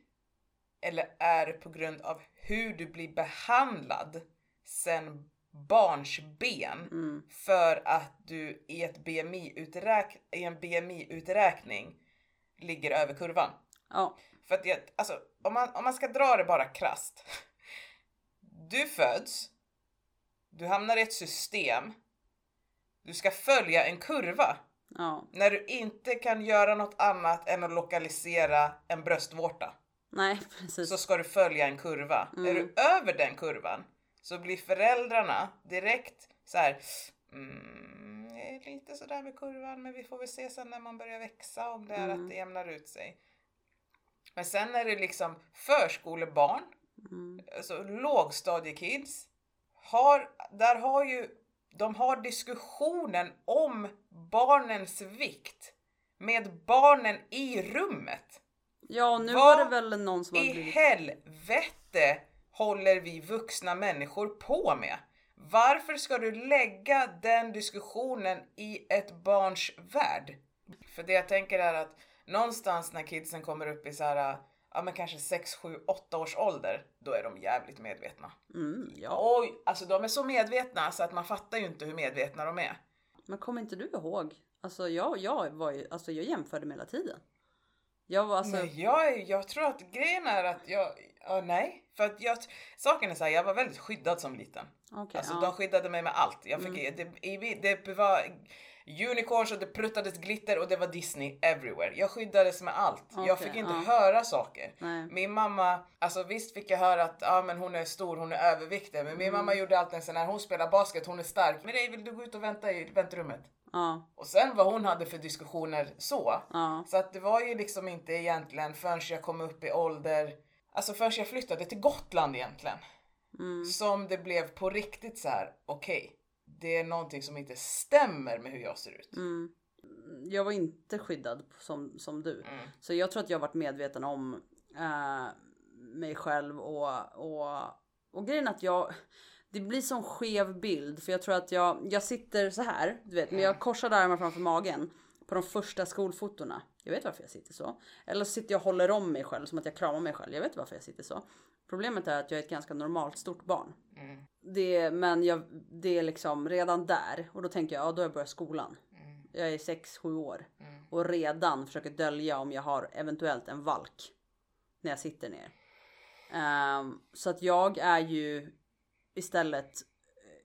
Speaker 1: Eller är det på grund av hur du blir behandlad sen barnsben
Speaker 2: Mm.
Speaker 1: för att du i, ett BMI-uträk- i en BMI-uträkning ligger över kurvan?
Speaker 2: Ja.
Speaker 1: För att jag, alltså, om man, om man ska dra det bara krasst. Du föds, du hamnar i ett system, du ska följa en kurva.
Speaker 2: Ja.
Speaker 1: När du inte kan göra något annat än att lokalisera en bröstvårta
Speaker 2: Nej, precis.
Speaker 1: så ska du följa en kurva. Är du över den kurvan så blir föräldrarna direkt så här. Mm, det är lite sådär med kurvan men vi får väl se sen när man börjar växa om det är att det jämnar ut sig. Men sen är det liksom förskolebarn,
Speaker 2: Mm.
Speaker 1: alltså lågstadiekids. Har, där har ju, de har diskussionen om barnens vikt med barnen i rummet.
Speaker 2: Ja, nu
Speaker 1: Vad
Speaker 2: var det väl någon som
Speaker 1: I
Speaker 2: blivit...
Speaker 1: helvete håller vi vuxna människor på med? Varför ska du lägga den diskussionen i ett barns värld? För det jag tänker är att någonstans när kidsen kommer upp i så här, ja men kanske 6, 7, 8 års ålder, då är de jävligt medvetna.
Speaker 2: Mm, ja.
Speaker 1: Oj, alltså de är så medvetna så att man fattar ju inte hur medvetna de är.
Speaker 2: Men kommer inte du ihåg? Alltså jag, jag var ju, alltså jag jämförde mig hela tiden. Jag var alltså,
Speaker 1: Men jag, jag tror att grejen är att jag, ja, nej. För att jag, saken är så här, jag var väldigt skyddad som liten.
Speaker 2: okej,
Speaker 1: Alltså
Speaker 2: ja.
Speaker 1: de skyddade mig med allt. Jag fick, det, i- det var unicorns och det pruttades glitter och det var Disney everywhere. Jag skyddades med allt. jag
Speaker 2: Okej,
Speaker 1: fick inte
Speaker 2: ja.
Speaker 1: höra saker.
Speaker 2: Nej.
Speaker 1: Min mamma, alltså visst fick jag höra att ja, men hon är stor, hon är överviktig. Men min
Speaker 2: Mm.
Speaker 1: mamma gjorde alltid en sån här, hon spelar basket, hon är stark. Men nej, vill du gå ut och vänta i väntrummet?
Speaker 2: Ja,
Speaker 1: Och sen vad hon hade för diskussioner så.
Speaker 2: ja,
Speaker 1: Så att det var ju liksom inte egentligen förrän jag kom upp i ålder, alltså förrän jag flyttade till Gotland egentligen.
Speaker 2: mm,
Speaker 1: Som det blev på riktigt så här. okej, det är någonting som inte stämmer med hur jag ser ut.
Speaker 2: mm. Jag var inte skyddad som, som du.
Speaker 1: Mm.
Speaker 2: Så jag tror att jag varit medveten om eh, mig själv och, och, och grejen att jag det blir sån skev bild för jag tror att jag, jag sitter så här, du vet, men jag korsar armarna framför magen på de första skolfotorna. Jag vet varför jag sitter så. Eller så sitter jag och håller om mig själv som att jag kramar mig själv. Jag vet varför jag sitter så. Problemet är att jag är ett ganska normalt stort barn.
Speaker 1: Mm.
Speaker 2: Det, men jag, det är liksom redan där och då tänker jag, ja då har jag börjat skolan. Jag är 6-7 år
Speaker 1: Mm.
Speaker 2: och redan försöker dölja om jag har eventuellt en valk när jag sitter ner. Ehm, så att jag är ju istället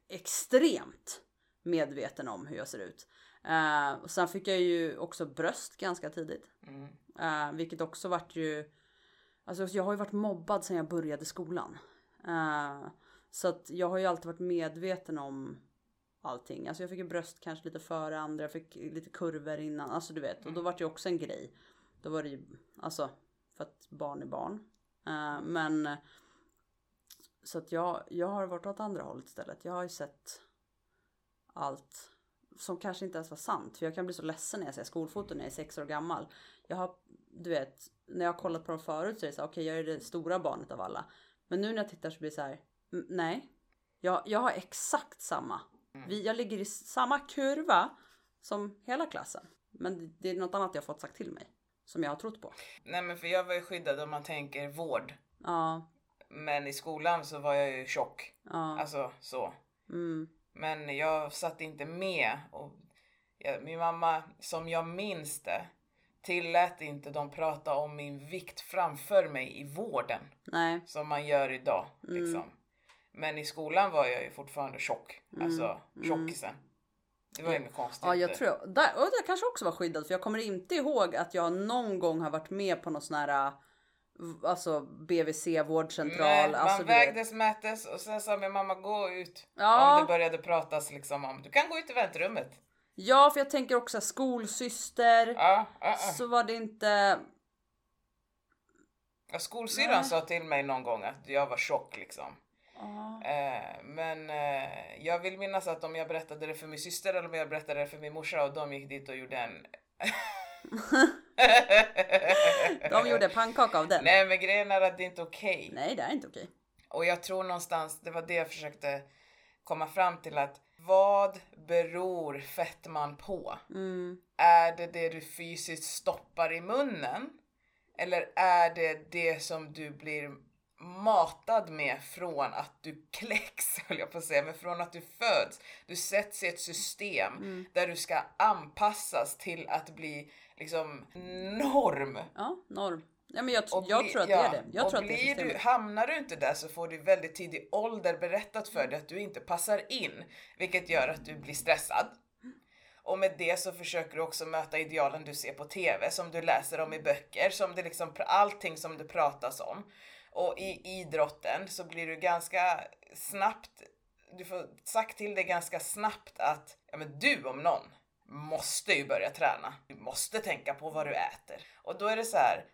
Speaker 2: extremt medveten om hur jag ser ut. Uh, och sen fick jag ju också bröst ganska tidigt.
Speaker 1: Mm.
Speaker 2: Eh, vilket också vart ju... Alltså jag har ju varit mobbad sedan jag började skolan. Eh, så att jag har ju alltid varit medveten om allting. Alltså jag fick ju bröst kanske lite före andra, jag fick lite kurvor innan. Alltså du vet, och då vart det ju också en grej. Då var det ju, alltså för att barn är barn. Eh, men så att jag, jag har varit åt andra hållet istället. Jag har ju sett allt som kanske inte ens var sant. För jag kan bli så ledsen när jag ser skolfoton när jag är sex år gammal. Jag har, du vet, när jag har kollat på dem förut så är det så okej okay, jag är det stora barnet av alla. Men nu när jag tittar så blir det så här, "Mm, nej. Jag, jag har exakt samma. Vi, jag ligger i samma kurva som hela klassen. Men det, det är något annat jag fått sagt till mig. Som jag har trott på.
Speaker 1: Nej men för jag var ju skyddad om man tänker vård.
Speaker 2: Ja,
Speaker 1: Men i skolan så var jag ju tjock.
Speaker 2: ja,
Speaker 1: Alltså så.
Speaker 2: mm,
Speaker 1: Men jag satt inte med. Och jag, min mamma, som jag minns det, tillät inte de prata om min vikt framför mig i vården.
Speaker 2: nej,
Speaker 1: Som man gör idag. Liksom. Men i skolan var jag ju fortfarande tjock. Alltså tjockisen. Det var inget konstigt.
Speaker 2: Ja, jag tror jag. Där, och det kanske också var skyddad för jag kommer inte ihåg att jag någon gång har varit med på någon sån här alltså BVC vårdcentral.
Speaker 1: Nej, man
Speaker 2: alltså, du vet.
Speaker 1: vägdes, mättes och sen sa min mamma gå ut.
Speaker 2: Ja.
Speaker 1: Om det började pratas liksom om du kan gå ut i väntrummet.
Speaker 2: Ja, för jag tänker också skolsyster.
Speaker 1: Ja, ja, ja.
Speaker 2: Så var det inte.
Speaker 1: Ja, Skolsyrran sa till mig någon gång att jag var tjock liksom. Eh, men eh, jag vill minnas att om jag berättade det för min syster eller om jag berättade det för min morsa och de gick dit och gjorde en...
Speaker 2: de gjorde pannkaka av den. Nej,
Speaker 1: Nej men grejen är att det är inte okej.
Speaker 2: det är inte okej.
Speaker 1: Och jag tror någonstans, det var det jag försökte komma fram till att vad beror fettman på?
Speaker 2: Mm,
Speaker 1: Är det det du fysiskt stoppar i munnen? Eller är det det som du blir matad med från att du kläcks, höll jag på att säga, men från att du föds. Du sätts i ett system där du ska anpassas till att bli liksom norm.
Speaker 2: ja, norm. Ja, men jag,
Speaker 1: Och
Speaker 2: jag
Speaker 1: bli-
Speaker 2: tror att
Speaker 1: ja,
Speaker 2: det är det. Jag
Speaker 1: och
Speaker 2: tror att det är
Speaker 1: du, hamnar du inte där så får du väldigt tidig ålder berättat för dig att du inte passar in, vilket gör att du blir stressad. Och med det så försöker du också möta idealen du ser på TV, som du läser om i böcker, som det liksom allting som det pratas om. Och i idrotten så blir du ganska snabbt, du får sagt till dig ganska snabbt att ja, men du om någon måste ju börja träna. Du måste tänka på vad du äter. Och då är det så här,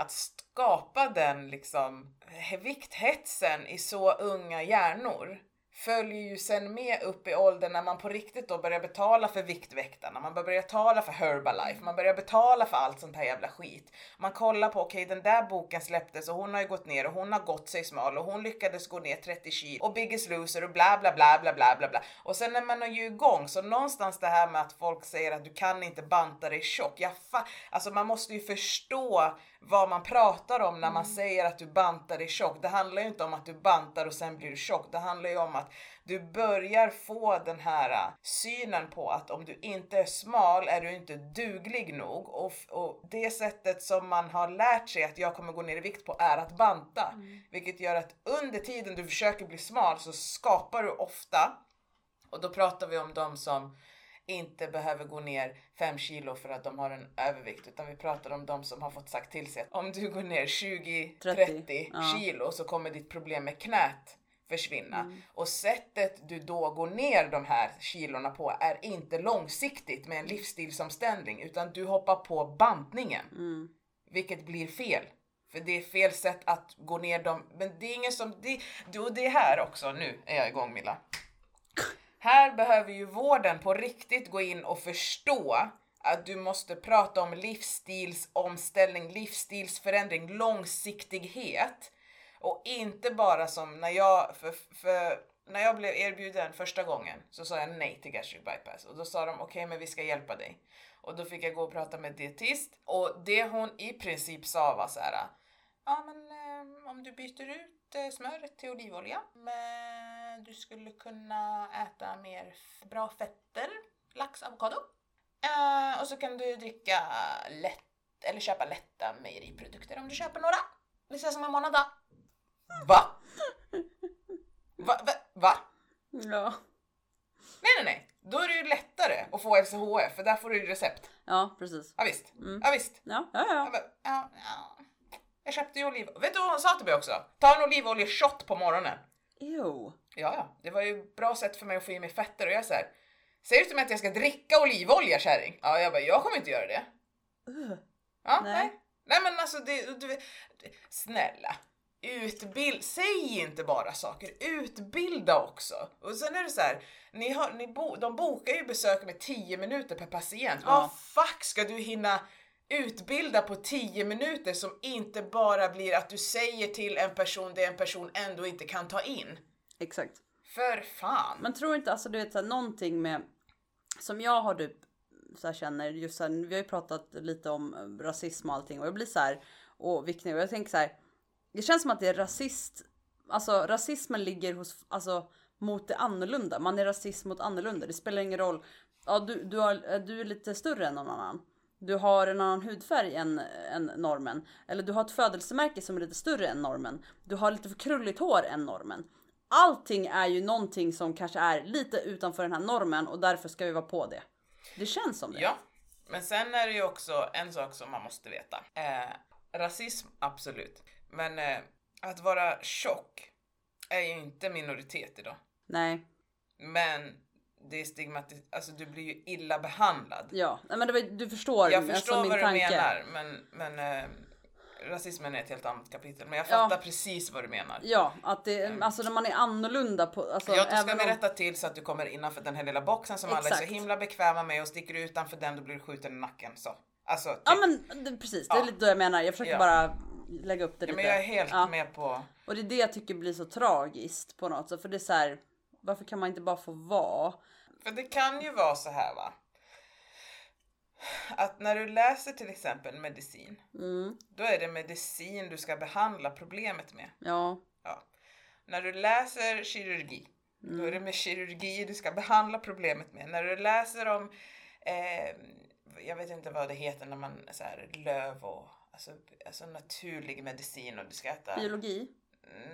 Speaker 1: att skapa den liksom eh, vikthetsen i så unga hjärnor följer ju sen med upp i åldern när man på riktigt då börjar betala för Viktväktarna, man börjar betala för Herbalife, man börjar betala för allt sånt här jävla skit. Man kollar på okej den där boken släpptes och hon har ju gått ner och hon har gått sig smal och hon lyckades gå ner 30 kilo och Biggest Loser och bla bla bla bla bla bla bla. Och sen när man är ju igång så någonstans det här med att folk säger att du kan inte banta dig tjock. Jag fa- alltså man måste ju förstå vad man pratar om när man säger att du bantar dig tjock. Det handlar ju inte om att du bantar och sen blir du tjock. Det handlar ju om att du börjar få den här äh, synen på att om du inte är smal är du inte duglig nog. Och, och det sättet som man har lärt sig att jag kommer gå ner i vikt på är att banta. Vilket gör att under tiden du försöker bli smal så skapar du ofta och då pratar vi om de som inte behöver gå ner 5 kilo för att de har en övervikt utan vi pratar om de som har fått sagt till sig att om du går ner 20-30
Speaker 2: 30, ja.
Speaker 1: kilo så kommer ditt problem med knät försvinna. Och sättet du då går ner de här kilorna på är inte långsiktigt med en livsstilsomställning utan du hoppar på bantningen.
Speaker 2: Mm.
Speaker 1: Vilket blir fel. För det är fel sätt att gå ner dem. Men det är ingen som... Det, det- och det är här också, nu är jag igång Milla. Här behöver ju vården på riktigt gå in och förstå att du måste prata om livsstilsomställning, livsstilsförändring, långsiktighet. Och inte bara som när jag, för, för när jag blev erbjuden första gången så sa jag nej till gastric bypass och då sa de okej men vi ska hjälpa dig. Och då fick jag gå och prata med dietist och det hon i princip sa var så här. Ja men eh, om du byter ut eh, smöret till olivolja men du skulle kunna äta mer bra fetter, lax, avokado. Eh, och så kan du dricka lätt, eller köpa lätta mejeriprodukter om du köper några. Vi ses om en månad då. Va? Va? Va? Va?
Speaker 2: Ja.
Speaker 1: Nej, nej, nej. Då är det ju lättare att få LCHF för där får du ju recept.
Speaker 2: Ja, precis.
Speaker 1: Ja, visst.
Speaker 2: Mm.
Speaker 1: Ja, visst.
Speaker 2: Ja, ja,
Speaker 1: Ja,
Speaker 2: ja.
Speaker 1: ja, ja. Jag köpte ju oliv. Vet du vad hon sa till mig också? Ta en olivolje-shot på morgonen.
Speaker 2: Jo.
Speaker 1: Ja, ja, det var ju ett bra sätt för mig att få i mig fetter och jag är så här. Säger du till mig att jag ska dricka olivolja kärring? Ja, jag bara, jag kommer inte göra det.
Speaker 2: Uh.
Speaker 1: Ja,
Speaker 2: Nej.
Speaker 1: nej. nej. men alltså, det, du, snälla. Utbild, säg inte bara saker, utbilda också. Och sen är det så här, ni har, ni bo, de bokar ju besök med 10 minuter per patient.
Speaker 2: Ja.
Speaker 1: Vad fuck ska du hinna utbilda på 10 minuter som inte bara blir att du säger till en person det en person ändå inte kan ta in?
Speaker 2: Exakt.
Speaker 1: För fan.
Speaker 2: Men tror inte alltså du vet så här, någonting med som jag har typ så här, känner just så här, vi har ju pratat lite om rasism och allting och jag blir så här och viktning och jag tänker så här. Det känns som att det är rasist. Alltså rasismen ligger hos alltså mot det annorlunda. Man är rasist mot annorlunda. Det spelar ingen roll. Ja, du, du, har, du är lite större än någon annan. Du har en annan hudfärg än, än normen. Eller du har ett födelsemärke som är lite större än normen. Du har lite för krulligt hår än normen. Allting är ju någonting som kanske är lite utanför den här normen och därför ska vi vara på det. Det känns som det.
Speaker 1: Ja, men sen är det ju också en sak som man måste veta. Eh, rasism, absolut. Men eh, att vara tjock är ju inte minoritet idag.
Speaker 2: Nej,
Speaker 1: Men det är stigmatiserat, alltså du blir ju illa behandlad.
Speaker 2: ja, men det var, du förstår
Speaker 1: Jag
Speaker 2: alltså
Speaker 1: förstår
Speaker 2: min
Speaker 1: vad du
Speaker 2: tanke.
Speaker 1: menar, men, men eh, rasismen är ett helt annat kapitel. Men jag
Speaker 2: Ja.
Speaker 1: fattar precis vad du menar.
Speaker 2: Ja, att det, alltså när man är annorlunda på, alltså
Speaker 1: Ja, då ska vi
Speaker 2: om-
Speaker 1: rätta till så att du kommer innanför den här lilla boxen som alla är så
Speaker 2: Exakt.
Speaker 1: himla bekväma med och sticker du utanför den då blir du skjuten i nacken. Så. Alltså, typ.
Speaker 2: Ja men det, precis, det är
Speaker 1: Ja.
Speaker 2: lite då jag menar. Jag försöker
Speaker 1: Ja.
Speaker 2: bara lägga upp det
Speaker 1: ja,
Speaker 2: lite.
Speaker 1: men jag är helt
Speaker 2: Ja.
Speaker 1: med på
Speaker 2: Och det är det jag tycker blir så tragiskt på något sätt. För det är så här, varför kan man inte bara få vara?
Speaker 1: För det kan ju vara så här va. Att när du läser till exempel medicin,
Speaker 2: Mm,
Speaker 1: då är det medicin du ska behandla problemet med.
Speaker 2: ja,
Speaker 1: Ja. När du läser kirurgi, då
Speaker 2: Mm.
Speaker 1: är det med kirurgi du ska behandla problemet med. När du läser om, eh, jag vet inte vad det heter när man, så här, löv och alltså, alltså naturlig medicin och du ska äta.
Speaker 2: biologi.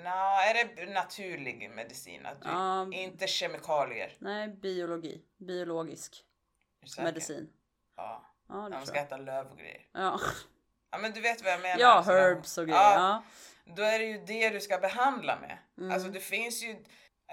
Speaker 1: Nå, är det naturlig medicin? Att du,
Speaker 2: Ja.
Speaker 1: Inte kemikalier?
Speaker 2: Nej, biologi. Biologisk medicin.
Speaker 1: Ja.
Speaker 2: Ja,
Speaker 1: man ska
Speaker 2: jag.
Speaker 1: äta löv och grejer.
Speaker 2: Ja,
Speaker 1: Ja men du vet vad jag menar.
Speaker 2: ja
Speaker 1: Så där-
Speaker 2: herbs och grejer.
Speaker 1: Ja,
Speaker 2: Ja.
Speaker 1: då är det ju det du ska behandla med.
Speaker 2: Mm.
Speaker 1: Alltså det finns ju,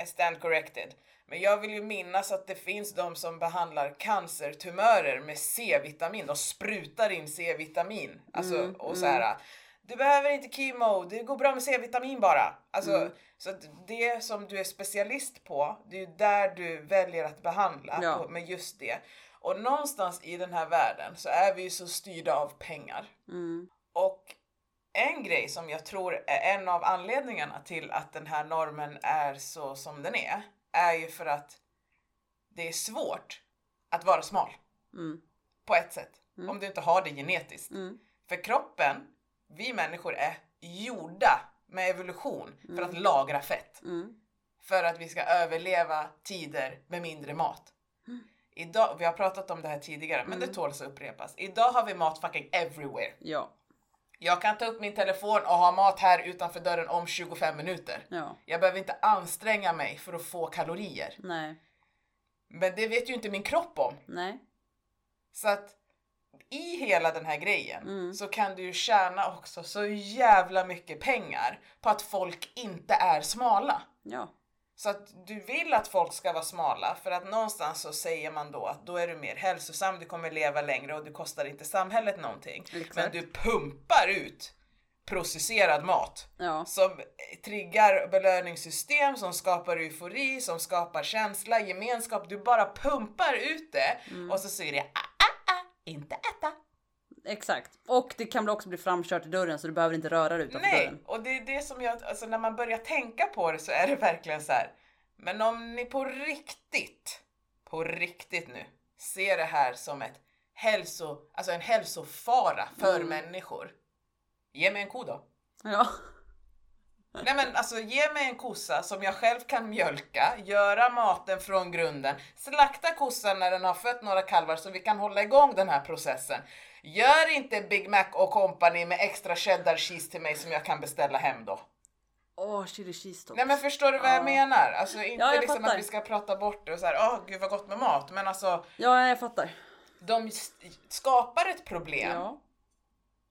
Speaker 1: I stand corrected, men jag vill ju minnas att det finns de som behandlar cancertumörer med C-vitamin. De sprutar in C-vitamin. Alltså,
Speaker 2: Mm,
Speaker 1: och så här. Du behöver inte kemo, det går bra med C-vitamin bara. Alltså,
Speaker 2: Mm.
Speaker 1: Så det som du är specialist på, det är ju där du väljer att behandla
Speaker 2: Ja.
Speaker 1: på, med just det. Och någonstans i den här världen så är vi ju så styrda av pengar.
Speaker 2: Mm.
Speaker 1: Och en grej som jag tror är en av anledningarna till att den här normen är så som den är, är ju för att det är svårt att vara smal.
Speaker 2: Mm.
Speaker 1: På ett sätt.
Speaker 2: Mm.
Speaker 1: Om du inte har det genetiskt.
Speaker 2: Mm.
Speaker 1: För kroppen, vi människor är gjorda med evolution för att lagra fett.
Speaker 2: Mm.
Speaker 1: För att vi ska överleva tider med mindre mat. Idag, vi har pratat om det här tidigare men det tåls att upprepas. Idag har vi mat fucking everywhere.
Speaker 2: Ja,
Speaker 1: Jag kan ta upp min telefon och ha mat här utanför dörren om 25 minuter.
Speaker 2: ja,
Speaker 1: Jag behöver inte anstränga mig för att få kalorier.
Speaker 2: nej,
Speaker 1: Men det vet ju inte min kropp om.
Speaker 2: nej,
Speaker 1: Så att i hela den här grejen
Speaker 2: Mm.
Speaker 1: så kan du ju tjäna också så jävla mycket pengar på att folk inte är smala.
Speaker 2: ja,
Speaker 1: Så att du vill att folk ska vara smala för att någonstans så säger man då att då är du mer hälsosam, du kommer leva längre och du kostar inte samhället någonting.
Speaker 2: Exakt.
Speaker 1: Men du pumpar ut processerad mat
Speaker 2: ja,
Speaker 1: som triggar belöningssystem, som skapar eufori, som skapar känsla, gemenskap. Du bara pumpar ut det
Speaker 2: Mm.
Speaker 1: och så säger det ah, ah, ah, inte äta.
Speaker 2: Exakt. Och det kan också bli framkört i dörren så du behöver inte röra dig utanför
Speaker 1: Nej,
Speaker 2: dörren.
Speaker 1: och det är det som jag, alltså när man börjar tänka på det så är det verkligen så här. Men om ni på riktigt, på riktigt nu, ser det här som ett hälso, alltså en hälsofara för
Speaker 2: Mm.
Speaker 1: människor. Ge mig en ko då.
Speaker 2: Ja,
Speaker 1: Nej men alltså ge mig en kossa som jag själv kan mjölka, göra maten från grunden, slakta kossan när den har fött några kalvar så vi kan hålla igång den här processen. Gör inte Big Mac och company med extra cheddar cheese till mig som jag kan beställa hem då.
Speaker 2: Åh, oh, chili cheese toast.
Speaker 1: Nej men förstår du vad jag menar? Alltså inte
Speaker 2: Ja,
Speaker 1: liksom
Speaker 2: fattar.
Speaker 1: att vi ska prata bort det och så här, åh gud vad gott med mat, men alltså
Speaker 2: Ja, jag fattar.
Speaker 1: de skapar ett problem
Speaker 2: Ja.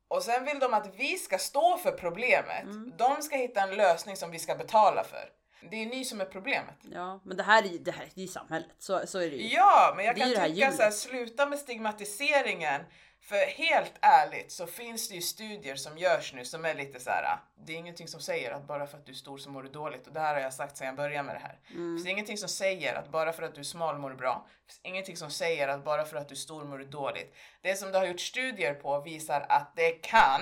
Speaker 1: och sen vill de att vi ska stå för problemet.
Speaker 2: Mm.
Speaker 1: De ska hitta en lösning som vi ska betala för. Det är ni som är problemet.
Speaker 2: ja, men det här är ju det här, det är samhället. Så, så är det ju.
Speaker 1: Ja, men jag
Speaker 2: Det
Speaker 1: kan tycka så här,
Speaker 2: hjulet.
Speaker 1: sluta med stigmatiseringen. För helt ärligt så finns det ju studier som görs nu som är lite så här. det är ingenting som säger att bara för att du är stor så mår du dåligt. Och det här har jag sagt sedan jag började med det här. Det finns ingenting som säger att bara för att du är smal mår du bra. Det finns ingenting som säger att bara för att du är stor mår du dåligt. Det som det har gjort studier på visar att det kan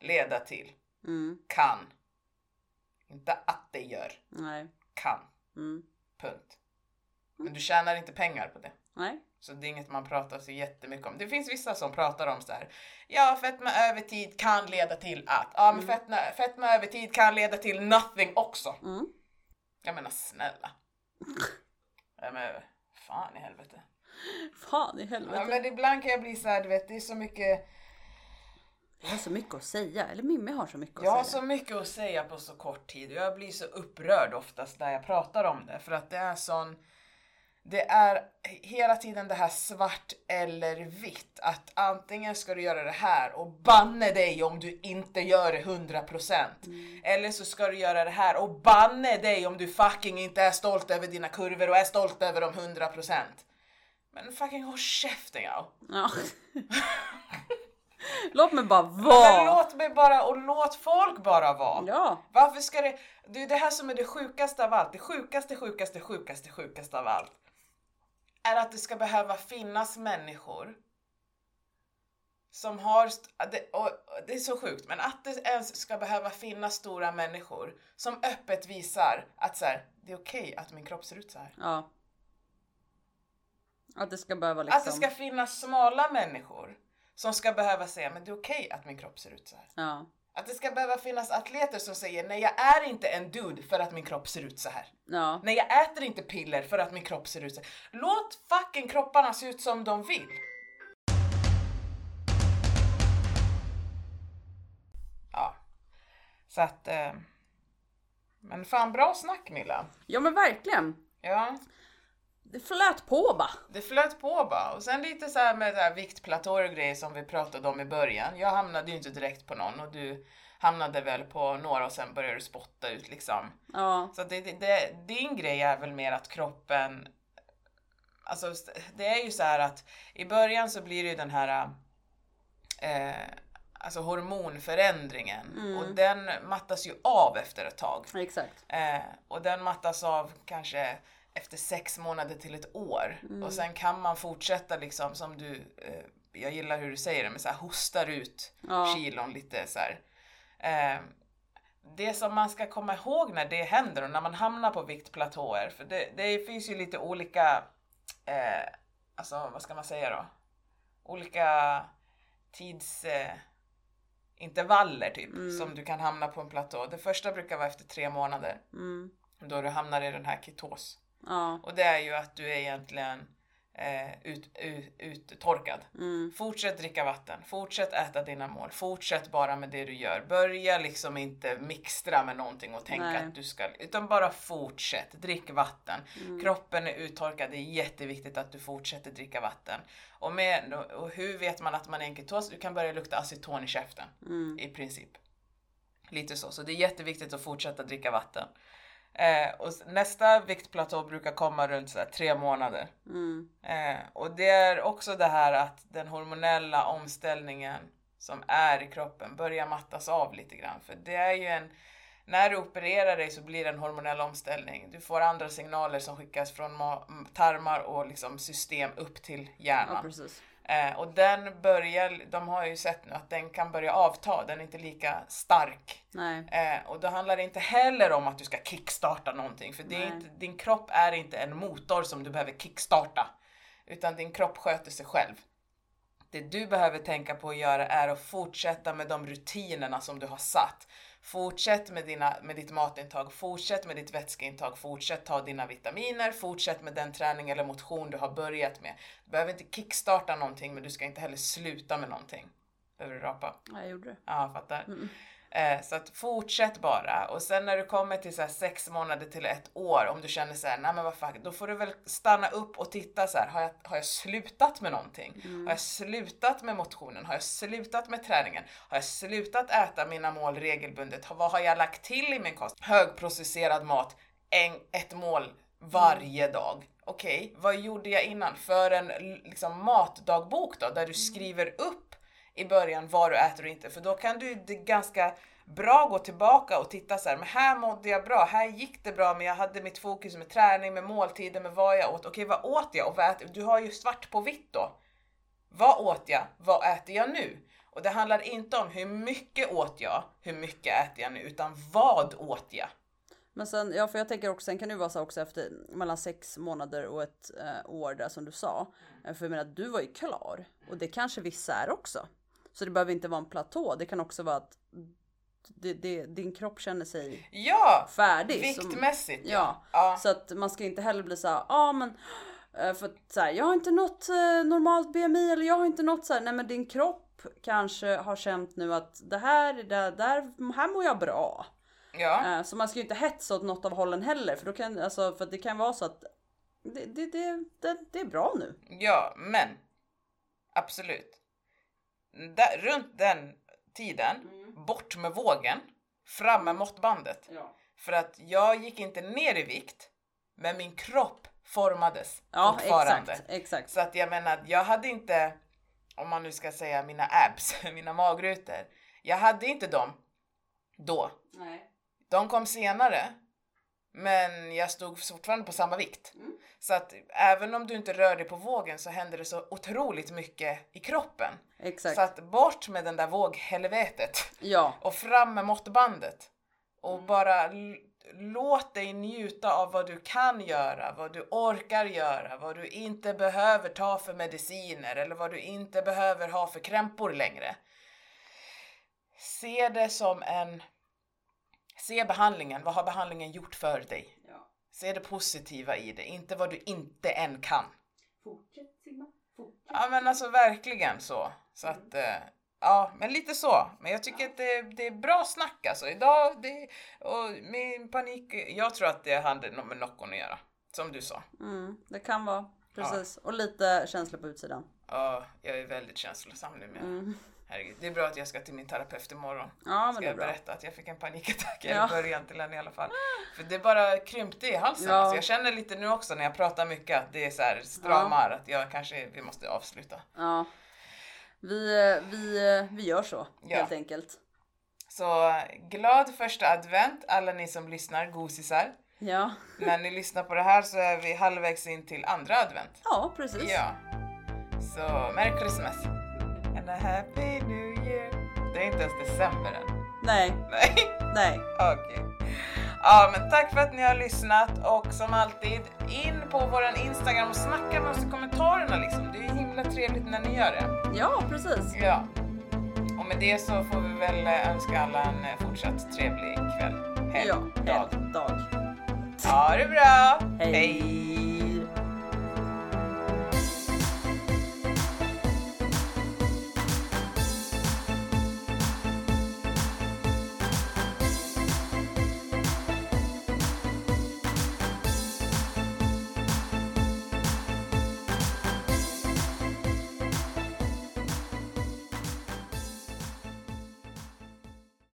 Speaker 1: leda till,
Speaker 2: Mm,
Speaker 1: kan. Inte att det gör,
Speaker 2: nej.
Speaker 1: kan.
Speaker 2: Mm,
Speaker 1: Punkt. Men du tjänar inte pengar på det.
Speaker 2: Nej.
Speaker 1: Så det är inget man pratar så jättemycket om. Det finns vissa som pratar om så här. Ja, fetma över tid kan leda till att. Ja, men fetma, fetma över tid kan leda till nothing också.
Speaker 2: Mm.
Speaker 1: Jag menar snälla. Ja, men fan i helvete.
Speaker 2: Fan i helvete.
Speaker 1: Ja, men ibland kan jag bli så här, du vet, det är så mycket.
Speaker 2: Jag har så mycket att säga. Eller Mimmi har så mycket att
Speaker 1: Jag har
Speaker 2: säga.
Speaker 1: så mycket att säga på så kort tid och jag blir så upprörd oftast när jag pratar om det för att det är sån det är hela tiden det här svart eller vitt. Att antingen ska du göra det här och banne dig om du inte gör det 100%. Eller så ska du göra det här och banne dig om du fucking inte är stolt över dina kurvor och är stolt över dem 100%. Men fucking håll käften ja.
Speaker 2: Ja. Låt mig bara
Speaker 1: Men
Speaker 2: vara.
Speaker 1: låt mig bara och låt folk bara vara.
Speaker 2: Ja.
Speaker 1: Varför ska det... Det är det här som är det sjukaste av allt. Det sjukaste, sjukaste, sjukaste, sjukaste av allt. Är att det ska behöva finnas människor som har... det, och, det är så sjukt, men att det ens ska behöva finnas stora människor som öppet visar att så här, det är okej att min kropp ser ut så här.
Speaker 2: Ja. Att det ska behöva liksom.
Speaker 1: Att det ska finnas smala människor som ska behöva säga, men det är okej att min kropp ser ut så här.
Speaker 2: Ja.
Speaker 1: Att det ska behöva finnas atleter som säger nej jag är inte en dude för att min kropp ser ut så här.
Speaker 2: Ja.
Speaker 1: Nej jag äter inte piller för att min kropp ser ut så här. Låt fucking kropparna se ut som de vill. Ja. Så att... Eh, men fan bra snack Milla.
Speaker 2: Ja men verkligen.
Speaker 1: Ja.
Speaker 2: Det flöt på bara.
Speaker 1: Det flöt på bara. Och sen lite så med så här viktplatåer och grejer som vi pratade om i början. Jag hamnade ju inte direkt på någon och du hamnade väl på några och sen började du spotta ut liksom.
Speaker 2: Ja.
Speaker 1: Så det, det, det, din grej är väl mer att kroppen, alltså det är ju så här att i början så blir det ju den här eh, alltså hormonförändringen och den mattas ju av efter ett tag.
Speaker 2: Exakt.
Speaker 1: Eh, och den mattas av kanske efter sex månader till ett år. Och sen kan man fortsätta liksom som du, eh, jag gillar hur du säger det, men så här hostar ut
Speaker 2: Ja.
Speaker 1: kilon lite så. Eh, det som man ska komma ihåg när det händer och när man hamnar på viktplatåer, för det, det finns ju lite olika, eh, alltså vad ska man säga då? Olika tids... Eh, intervaller typ som du kan hamna på en platå. Det första brukar vara efter tre månader
Speaker 2: Mm.
Speaker 1: då du hamnar i den här ketos.
Speaker 2: Ja.
Speaker 1: Och det är ju att du är egentligen eh, ut, ut, uttorkad.
Speaker 2: Mm.
Speaker 1: Fortsätt dricka vatten, fortsätt äta dina mål, fortsätt bara med det du gör. Börja liksom inte mixtra med någonting och tänka
Speaker 2: Nej.
Speaker 1: att du ska, utan bara fortsätt, drick vatten.
Speaker 2: Mm.
Speaker 1: Kroppen är uttorkad, det är jätteviktigt att du fortsätter dricka vatten. Och, med, och hur vet man att man är en ketos? Du kan börja lukta aceton i käften,
Speaker 2: Mm.
Speaker 1: i princip. Lite så, så det är jätteviktigt att fortsätta dricka vatten. Eh, och nästa viktplatå brukar komma runt så tre månader.
Speaker 2: Mm.
Speaker 1: Eh, och det är också det här att den hormonella omställningen som är i kroppen börjar mattas av lite grann. För det är ju en, när du opererar dig så blir det en hormonell omställning. Du får andra signaler som skickas från tarmar och liksom system upp till
Speaker 2: Ja
Speaker 1: hjärnan.
Speaker 2: precis.
Speaker 1: Eh, och den börjar, de har ju sett nu att den kan börja avta, den är inte lika stark. Eh, och då handlar det inte heller om att du ska kickstarta någonting, för inte, din kropp är inte en motor som du behöver kickstarta. Utan din kropp sköter sig själv. Det du behöver tänka på att göra är att fortsätta med de rutinerna som du har satt. Fortsätt med, dina, med ditt matintag, fortsätt med ditt vätskeintag, fortsätt ta dina vitaminer, fortsätt med den träning eller motion du har börjat med. Du behöver inte kickstarta någonting men du ska inte heller sluta med någonting. Behöver du rapa?
Speaker 2: Ja, jag gjorde det.
Speaker 1: Ja, fattar. Eh, så att fortsätt bara och sen när du kommer till så sex månader till ett år om du känner så här, nej men vad fuck, då får du väl stanna upp och titta så här, har jag, har jag slutat med någonting? Har jag slutat med motionen? Har jag slutat med träningen? Har jag slutat äta mina mål regelbundet? Har- Vad har jag lagt till i min kost? Högprocesserad mat, en, ett mål varje dag. Okej, vad gjorde jag innan? För en liksom, matdagbok då, där du skriver upp i början vad du äter och inte. För då kan du det ganska bra gå tillbaka och titta så här, men här mådde jag bra, här gick det bra, men jag hade mitt fokus med träning, med måltider, med vad jag åt. Okej, vad åt jag och vad äter Du har ju svart på vitt då. Vad åt jag? Vad äter jag nu? Och det handlar inte om hur mycket åt jag, hur mycket äter jag nu, utan vad åt jag?
Speaker 2: Men sen, ja för jag tänker också, sen kan det ju vara så också efter mellan sex månader och ett eh, år där som du sa. Eh, För jag menar, du var ju klar. Och det kanske vissa är också. Så det behöver inte vara en platå. Det kan också vara att det, det, din kropp känner sig
Speaker 1: Ja!
Speaker 2: färdig. som-
Speaker 1: Viktmässigt
Speaker 2: Ja,
Speaker 1: ja.
Speaker 2: så att man ska inte heller bli så ja ah, men eh, för att så här, jag har inte nått eh, normalt BMI eller jag har inte nått så här, nej men din kropp kanske har känt nu att det här, det där, här mår jag bra.
Speaker 1: ja.
Speaker 2: Eh, Så man ska ju inte hetsa åt något av hållen heller för då kan, alltså, för det kan vara så att det, det, det, det, det är bra nu.
Speaker 1: Ja, men absolut. Där, runt den tiden, bort med vågen, fram med måttbandet. För att jag gick inte ner i vikt, men min kropp formades
Speaker 2: Ja
Speaker 1: fortfarande.
Speaker 2: exakt, exakt.
Speaker 1: Så att jag menar, jag hade inte, om man nu ska säga mina abs, mina magrutor, jag hade inte dem då.
Speaker 2: Nej.
Speaker 1: De kom senare, men jag stod fortfarande på samma vikt.
Speaker 2: Mm.
Speaker 1: Så att även om du inte rör dig på vågen så händer det så otroligt mycket i kroppen.
Speaker 2: Exakt.
Speaker 1: Så att bort med den där våghelvetet
Speaker 2: Ja,
Speaker 1: och fram med måttbandet. Och
Speaker 2: Mm.
Speaker 1: bara låt dig njuta av vad du kan göra, vad du orkar göra, vad du inte behöver ta för mediciner eller vad du inte behöver ha för krämpor längre. Se det som en... Se behandlingen, vad har behandlingen gjort för dig?
Speaker 2: ja.
Speaker 1: Se det positiva i det, inte vad du inte än kan.
Speaker 2: Fortsätt Simma, fortsätt.
Speaker 1: Ja men alltså verkligen så. Så att, eh, ja men lite så. Men jag tycker att det, det är bra snack alltså. Idag, det, och min panik, jag tror att det hade nog med Noccon att göra. Som du sa.
Speaker 2: Mm, det kan vara. Precis. Och lite känslor på utsidan.
Speaker 1: Ja, jag är väldigt känslosam nu med. Herregud, det är bra att jag ska till min terapeut imorgon.
Speaker 2: Ja
Speaker 1: Ska jag berätta att jag fick en panikattack
Speaker 2: Ja.
Speaker 1: i början till henne i alla fall. För det bara krympte i halsen.
Speaker 2: Ja.
Speaker 1: Alltså jag känner lite nu också när jag pratar mycket att det är så här stramar, att jag kanske, vi måste avsluta.
Speaker 2: Ja. Vi, vi, vi gör så
Speaker 1: Ja.
Speaker 2: helt enkelt.
Speaker 1: Så glad första advent alla ni som lyssnar, gosisar.
Speaker 2: Ja,
Speaker 1: När ni lyssnar på det här så är vi halvvägs in till andra advent.
Speaker 2: ja precis.
Speaker 1: Ja. Så Merry Christmas! And a happy new year! Det är inte ens december än.
Speaker 2: Nej,
Speaker 1: Nej,
Speaker 2: nej.
Speaker 1: okej. Ja, men tack för att ni har lyssnat och som alltid in på våran Instagram och snacka med oss i kommentarerna liksom. Det är himla trevligt när ni gör det.
Speaker 2: Ja, precis.
Speaker 1: Ja. Och med det så får vi väl önska alla en fortsatt trevlig kväll, helg,
Speaker 2: Ja, dag. dag.
Speaker 1: Ha det bra!
Speaker 2: Hej.
Speaker 1: Hej.